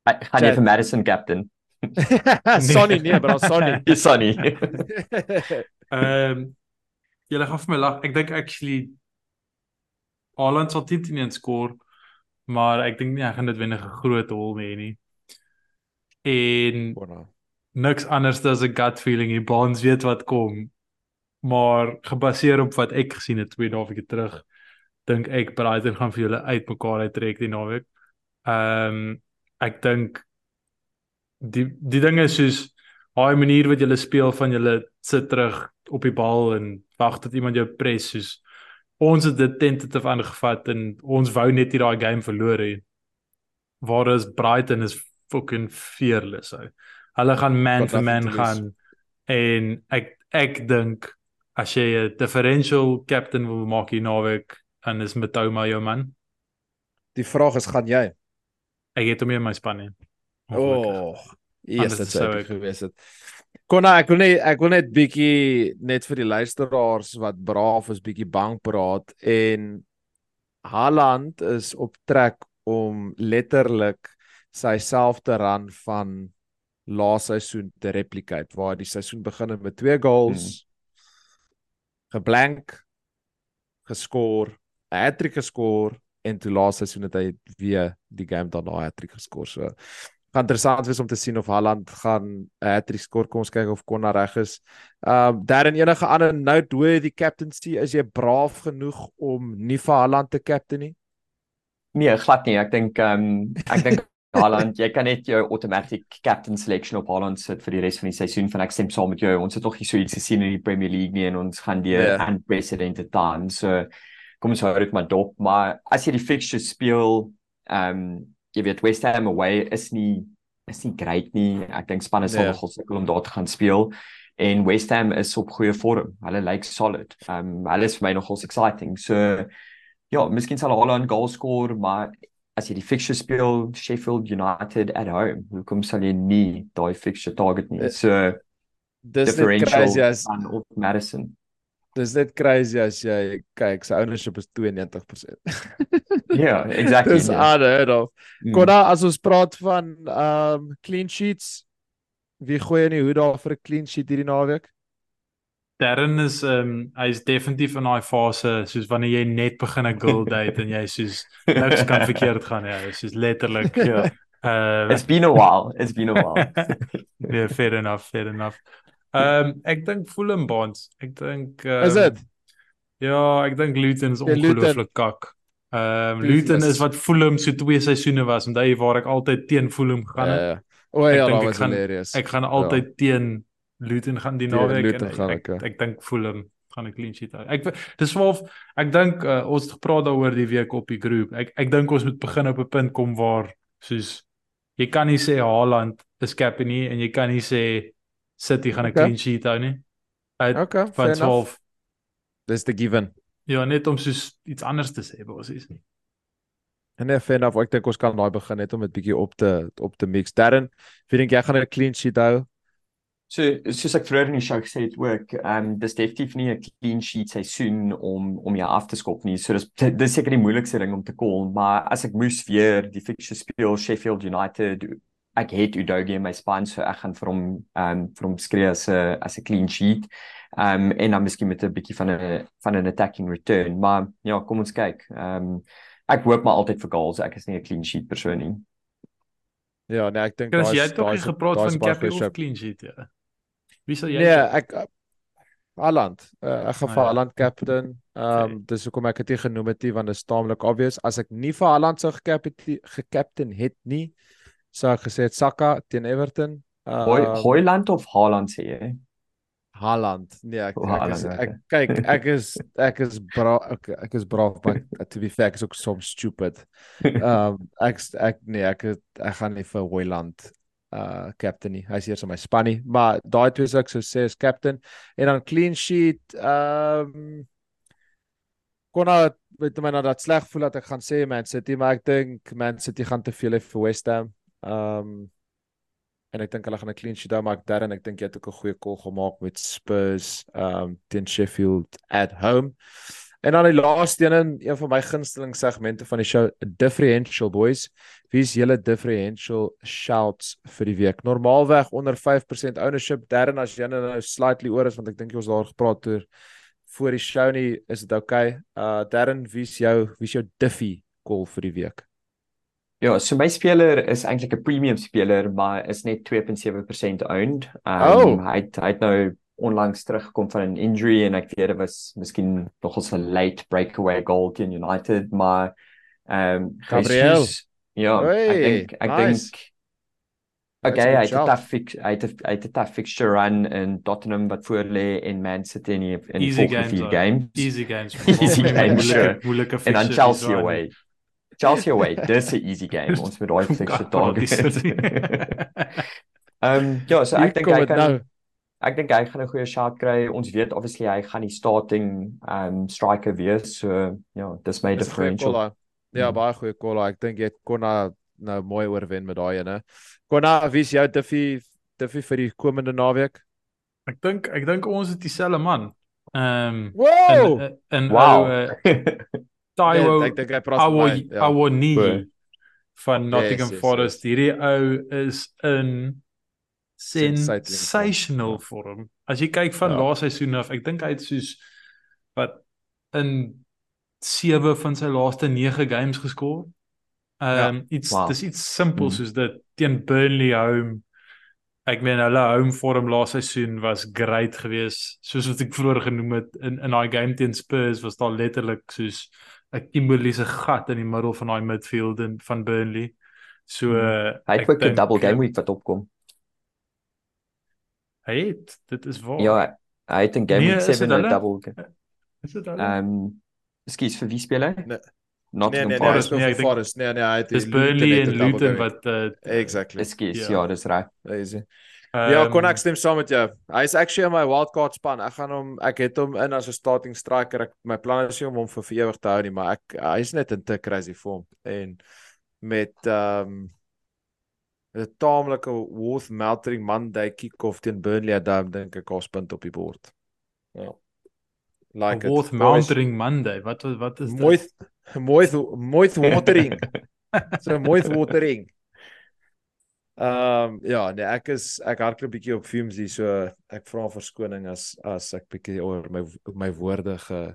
Ek gaan jy Chat. vir Madison captain. Sonny nee, bro, Sonny. Dis Sonny. Ehm um, julle gaan vir my lag. Ek dink actually Haaland sal 10 teen 1 skoor, maar ek dink nie hy gaan dit wenige groot hol hê nie. En Konna. niks anders as 'n gut feeling. Die Bonds weet wat kom. Maar gebaseer op wat ek gesien het twee naweke terug, dink ek Brighton gaan vir julle uitmekaar uittrek die naweek. Ehm um, ek dink die die ding is soos daai manier wat julle speel van julle sit terug op die bal en wag tot iemand jou press soos ons het dit tentative aangevat en ons wou net nie daai game verloor hê. Waar is Brighton is fucking fearless. Ou. Hulle gaan man vir man gaan en ek ek dink as jy 'n differential captain wil maak hier naweek dan is Matoma jou man. Die vraag is gaan jy? Ek het hom in my span nie. Ongelukkig. Oh. Yes, dit sou ek- gewees het. Konna, ek wil net ek wil net bietjie net vir die luisteraars wat braaf is bietjie bang praat en Haaland is op trek om letterlik sy selfde run van laas seisoen te replicate waar die seisoen begin het met twee goals geblank geskoor, 'n hattrick geskoor en toe laas seisoen het hy weer die game daarna 'n hattrick geskoor. So gaan interessant wees om te sien of Haaland gaan 'n hat-trick skoor kom ons kyk of Konna reg is. Um Darren enige ander note hoe die captaincy is jy braaf genoeg om nie vir Haaland te captain nie? Nee, glad nie. Ek dink ehm um, ek dink Haaland, jy kan net jou automatic captain selection op Haaland sit vir die res van die seisoen van ek stem saam met jou. Ons het nog nie so iets gesien in die Premier League nie en ons gaan die yeah. Ja. unprecedented time. So kom ons hou dit maar dop, maar as jy die fixtures speel, ehm um, jy weet West Ham away is nie is nie great nie. Ek dink spanne sal yeah. nogal sukkel om daar te gaan speel en West Ham is op goeie vorm. Hulle lyk like solid. Ehm um, hulle is vir my nogal exciting. So ja, miskien sal Haaland goal score, maar as jy die fixture speel Sheffield United at home, hoekom sal jy nie daai fixture target nie? So dis crazy as on Madison. Dis net crazy as jy kyk, sy ownership is 92%. Ja, yeah, exactly. Dis unheard of. Mm. Kona as ons praat van um clean sheets, wie gooi in die hoed daar vir 'n clean sheet hierdie naweek? Darren is um hy's definitief in daai fase soos wanneer jy net begin 'n girl date en jy soos niks kan verkeerd gaan ja, soos letterlik ja. Uh It's been a while. It's been a while. yeah, fair enough, fair enough. Um ek dink Fulham Bonds. Ek dink um, Is dit? Ja, ek dink Luton is ongelooflik kak. Um Luton is wat Fulham so twee seisoene was, onthou jy waar ek altyd teen Fulham gegaan het. Ja. O ja, dit was hilarious. Ek gaan altyd ja. teen Luton gaan die naweek en ek, ek, ek, ek dink Fulham gaan 'n clean sheet hou. Ek dis swaalf ek dink uh, ons het gepraat daaroor die week op die groep. Ek ek dink ons moet begin op 'n punt kom waar soos jy kan nie sê Haaland is captain nie en jy kan nie sê City gaan 'n okay. clean sheet hou nie. Uit okay, van swaalf. Dis the given. Ja, net om soos iets anders te sê basies nie. En nee, fair enough. Ek dink ons kan daai begin net om dit bietjie op te op te mix. Darren, wie dink jy gaan 'n clean sheet hou? So soos ek vroeër in die show gesê het ook, ehm um, dis definitief nie 'n clean sheet seisoen om om jou af te skop nie. So dis dis seker die moeilikste ding om te call, maar as ek moes weer die fixture speel Sheffield United, ek het Udogie in my span, so ek gaan vir hom ehm um, vir hom skree as 'n as 'n clean sheet. Ehm um, en dan miskien met 'n bietjie van 'n van 'n attacking return, maar ja, kom ons kyk. Ehm um, ek hoop maar altyd vir goals. Ek is nie 'n clean sheet persoon nie. Ja, nee, ek dink daai jy het tog gepraat van of clean sheet, ja. Wie sal jy? Nee, ek Haaland. Uh, ek gaan vir Haaland captain. Ehm um, dis hoekom ek dit genoem het, want dit is taamlik obvious as ek nie vir Haaland sou gekaptein het nie, sou ek gesê het Saka teen Everton. Uh, Hoi Hoyland of Haaland sê jy? Haaland. Nee, ek, oh, ek, is, ek kyk ek is ek is braaf ek, ek is braaf but to be fair ek is ook so stupid. Ehm um, ek ek nee, ek ek gaan nie vir Hoyland uh captain nie. Hy's eers in my span nie, maar daai twee sou ek sou sê is captain en dan clean sheet. Ehm um, kon nou weet my nou dat sleg voel dat ek gaan sê Man City, maar ek dink Man City gaan te veel hê vir West Ham. Ehm um, en ek dink hulle gaan 'n clean sheet hou, maar ek daarin ek dink jy het ook 'n goeie call gemaak met Spurs ehm um, teen Sheffield at home. En dan die laaste een, een van my gunsteling segmente van die show, differential boys. Wie is julle differential shouts vir die week? Normaalweg onder 5% ownership. Darren as jy nou slightly oor is want ek dink jy ons daar gepraat oor voor die show nie, is dit okay? Uh Darren, wie is jou wie is jou diffy call vir die week? Ja, so my speler is eintlik 'n premium speler, maar is net 2.7% owned. Um oh. hy hy het nou onlangs teruggekom van 'n injury en ek weet dit was miskien nogal 'n late breakaway goal teen United maar ehm um, Gabriel ja hey, ek dink ek nice. dink Okay, hy het 'n tough fix hy het hy het 'n tough fixture run in Tottenham wat voor lê in Man City in in four vier games. Easy games. easy games. Sure. Moeilike fixture. En dan Chelsea away. Chelsea away. Dis 'n easy game. Ons moet daai fixture target. Ehm um, ja, so ek dink hy kan nou ek dink hy gaan 'n goeie shot kry. Ons weet obviously hy gaan die starting um striker wees. So ja, dis my differential. Ja, mm. baie goeie call. Ek dink jy kon nou mooi oorwen met daai ene. Konna, wie is jou Duffy Duffy vir die komende naweek? Ek dink ek dink ons het dieselfde man. Ehm um, wow. in, in wow. Taiwo ek dink hy praat van Awoni van Nottingham yes, yes, Forest. Yes. Hierdie ou is in sensational vir hom. As jy kyk van ja. laaste seisoen af, ek dink hy het soos wat in 7 van sy laaste 9 games geskor. Ehm um, iets Wow. dis iets simpel Hmm. soos dit teen Burnley home. Ek meen hulle home vorm laaste seisoen was great geweest. Soos wat ek vroeër genoem het in in daai game teen Spurs was daar letterlik soos 'n Kimberley se gat in die middel van daai midfield en van Burnley. So Hmm. Hy het ook 'n double game week wat opkom. Hy het, dit is waar. Ja, hy het in game Nee, week is dit 7 'n double. is dit hulle? Ehm, ekskuus vir wie speel hy? Nee. Nee Nottingham nee nee, hy Forest, nee, ek dink- Forest. Nee nee, hy het dis die Burnley en Luton wat uh, Exactly. Ekskuus, Ja. ja, dis reg. Easy. Ja, ehm, kon ek stem saam met jou. Hy's actually in my wildcard span. Ek gaan hom ek het hom in as 'n starting striker. Ek my plan is om hom vir vir ewig te hou nie, maar ek hy's net in te crazy vorm en met ehm um, 'n taamlike Worth Meltering Monday kick-off teen Burnley dan dink ek ons punt op die bord. Ja. Like it. Worth Boys. Mounting Monday. Wat wat wat is dit? Mooi mooi mooi watering. so mooi watering. Ehm um, ja, nee, ek is ek hardloop 'n bietjie op fumes hier, so ek vra verskoning as as ek bietjie oor my my woorde ge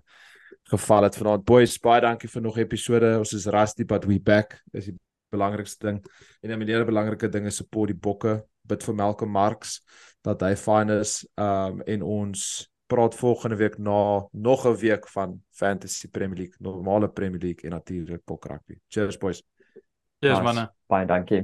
geval het vanaand. Boys, baie dankie vir nog episode. Ons is rusty but we back. Dis die belangrikste ding. En 'n meneer belangrike ding is support die bokke. Bid vir Malcolm Marx dat hy fine is. Ehm um, en ons praat volgende week na nog 'n week van Fantasy Premier League, normale Premier League en natuurlik Pok Rugby. Cheers boys. Yes Nice. manne. Baie dankie.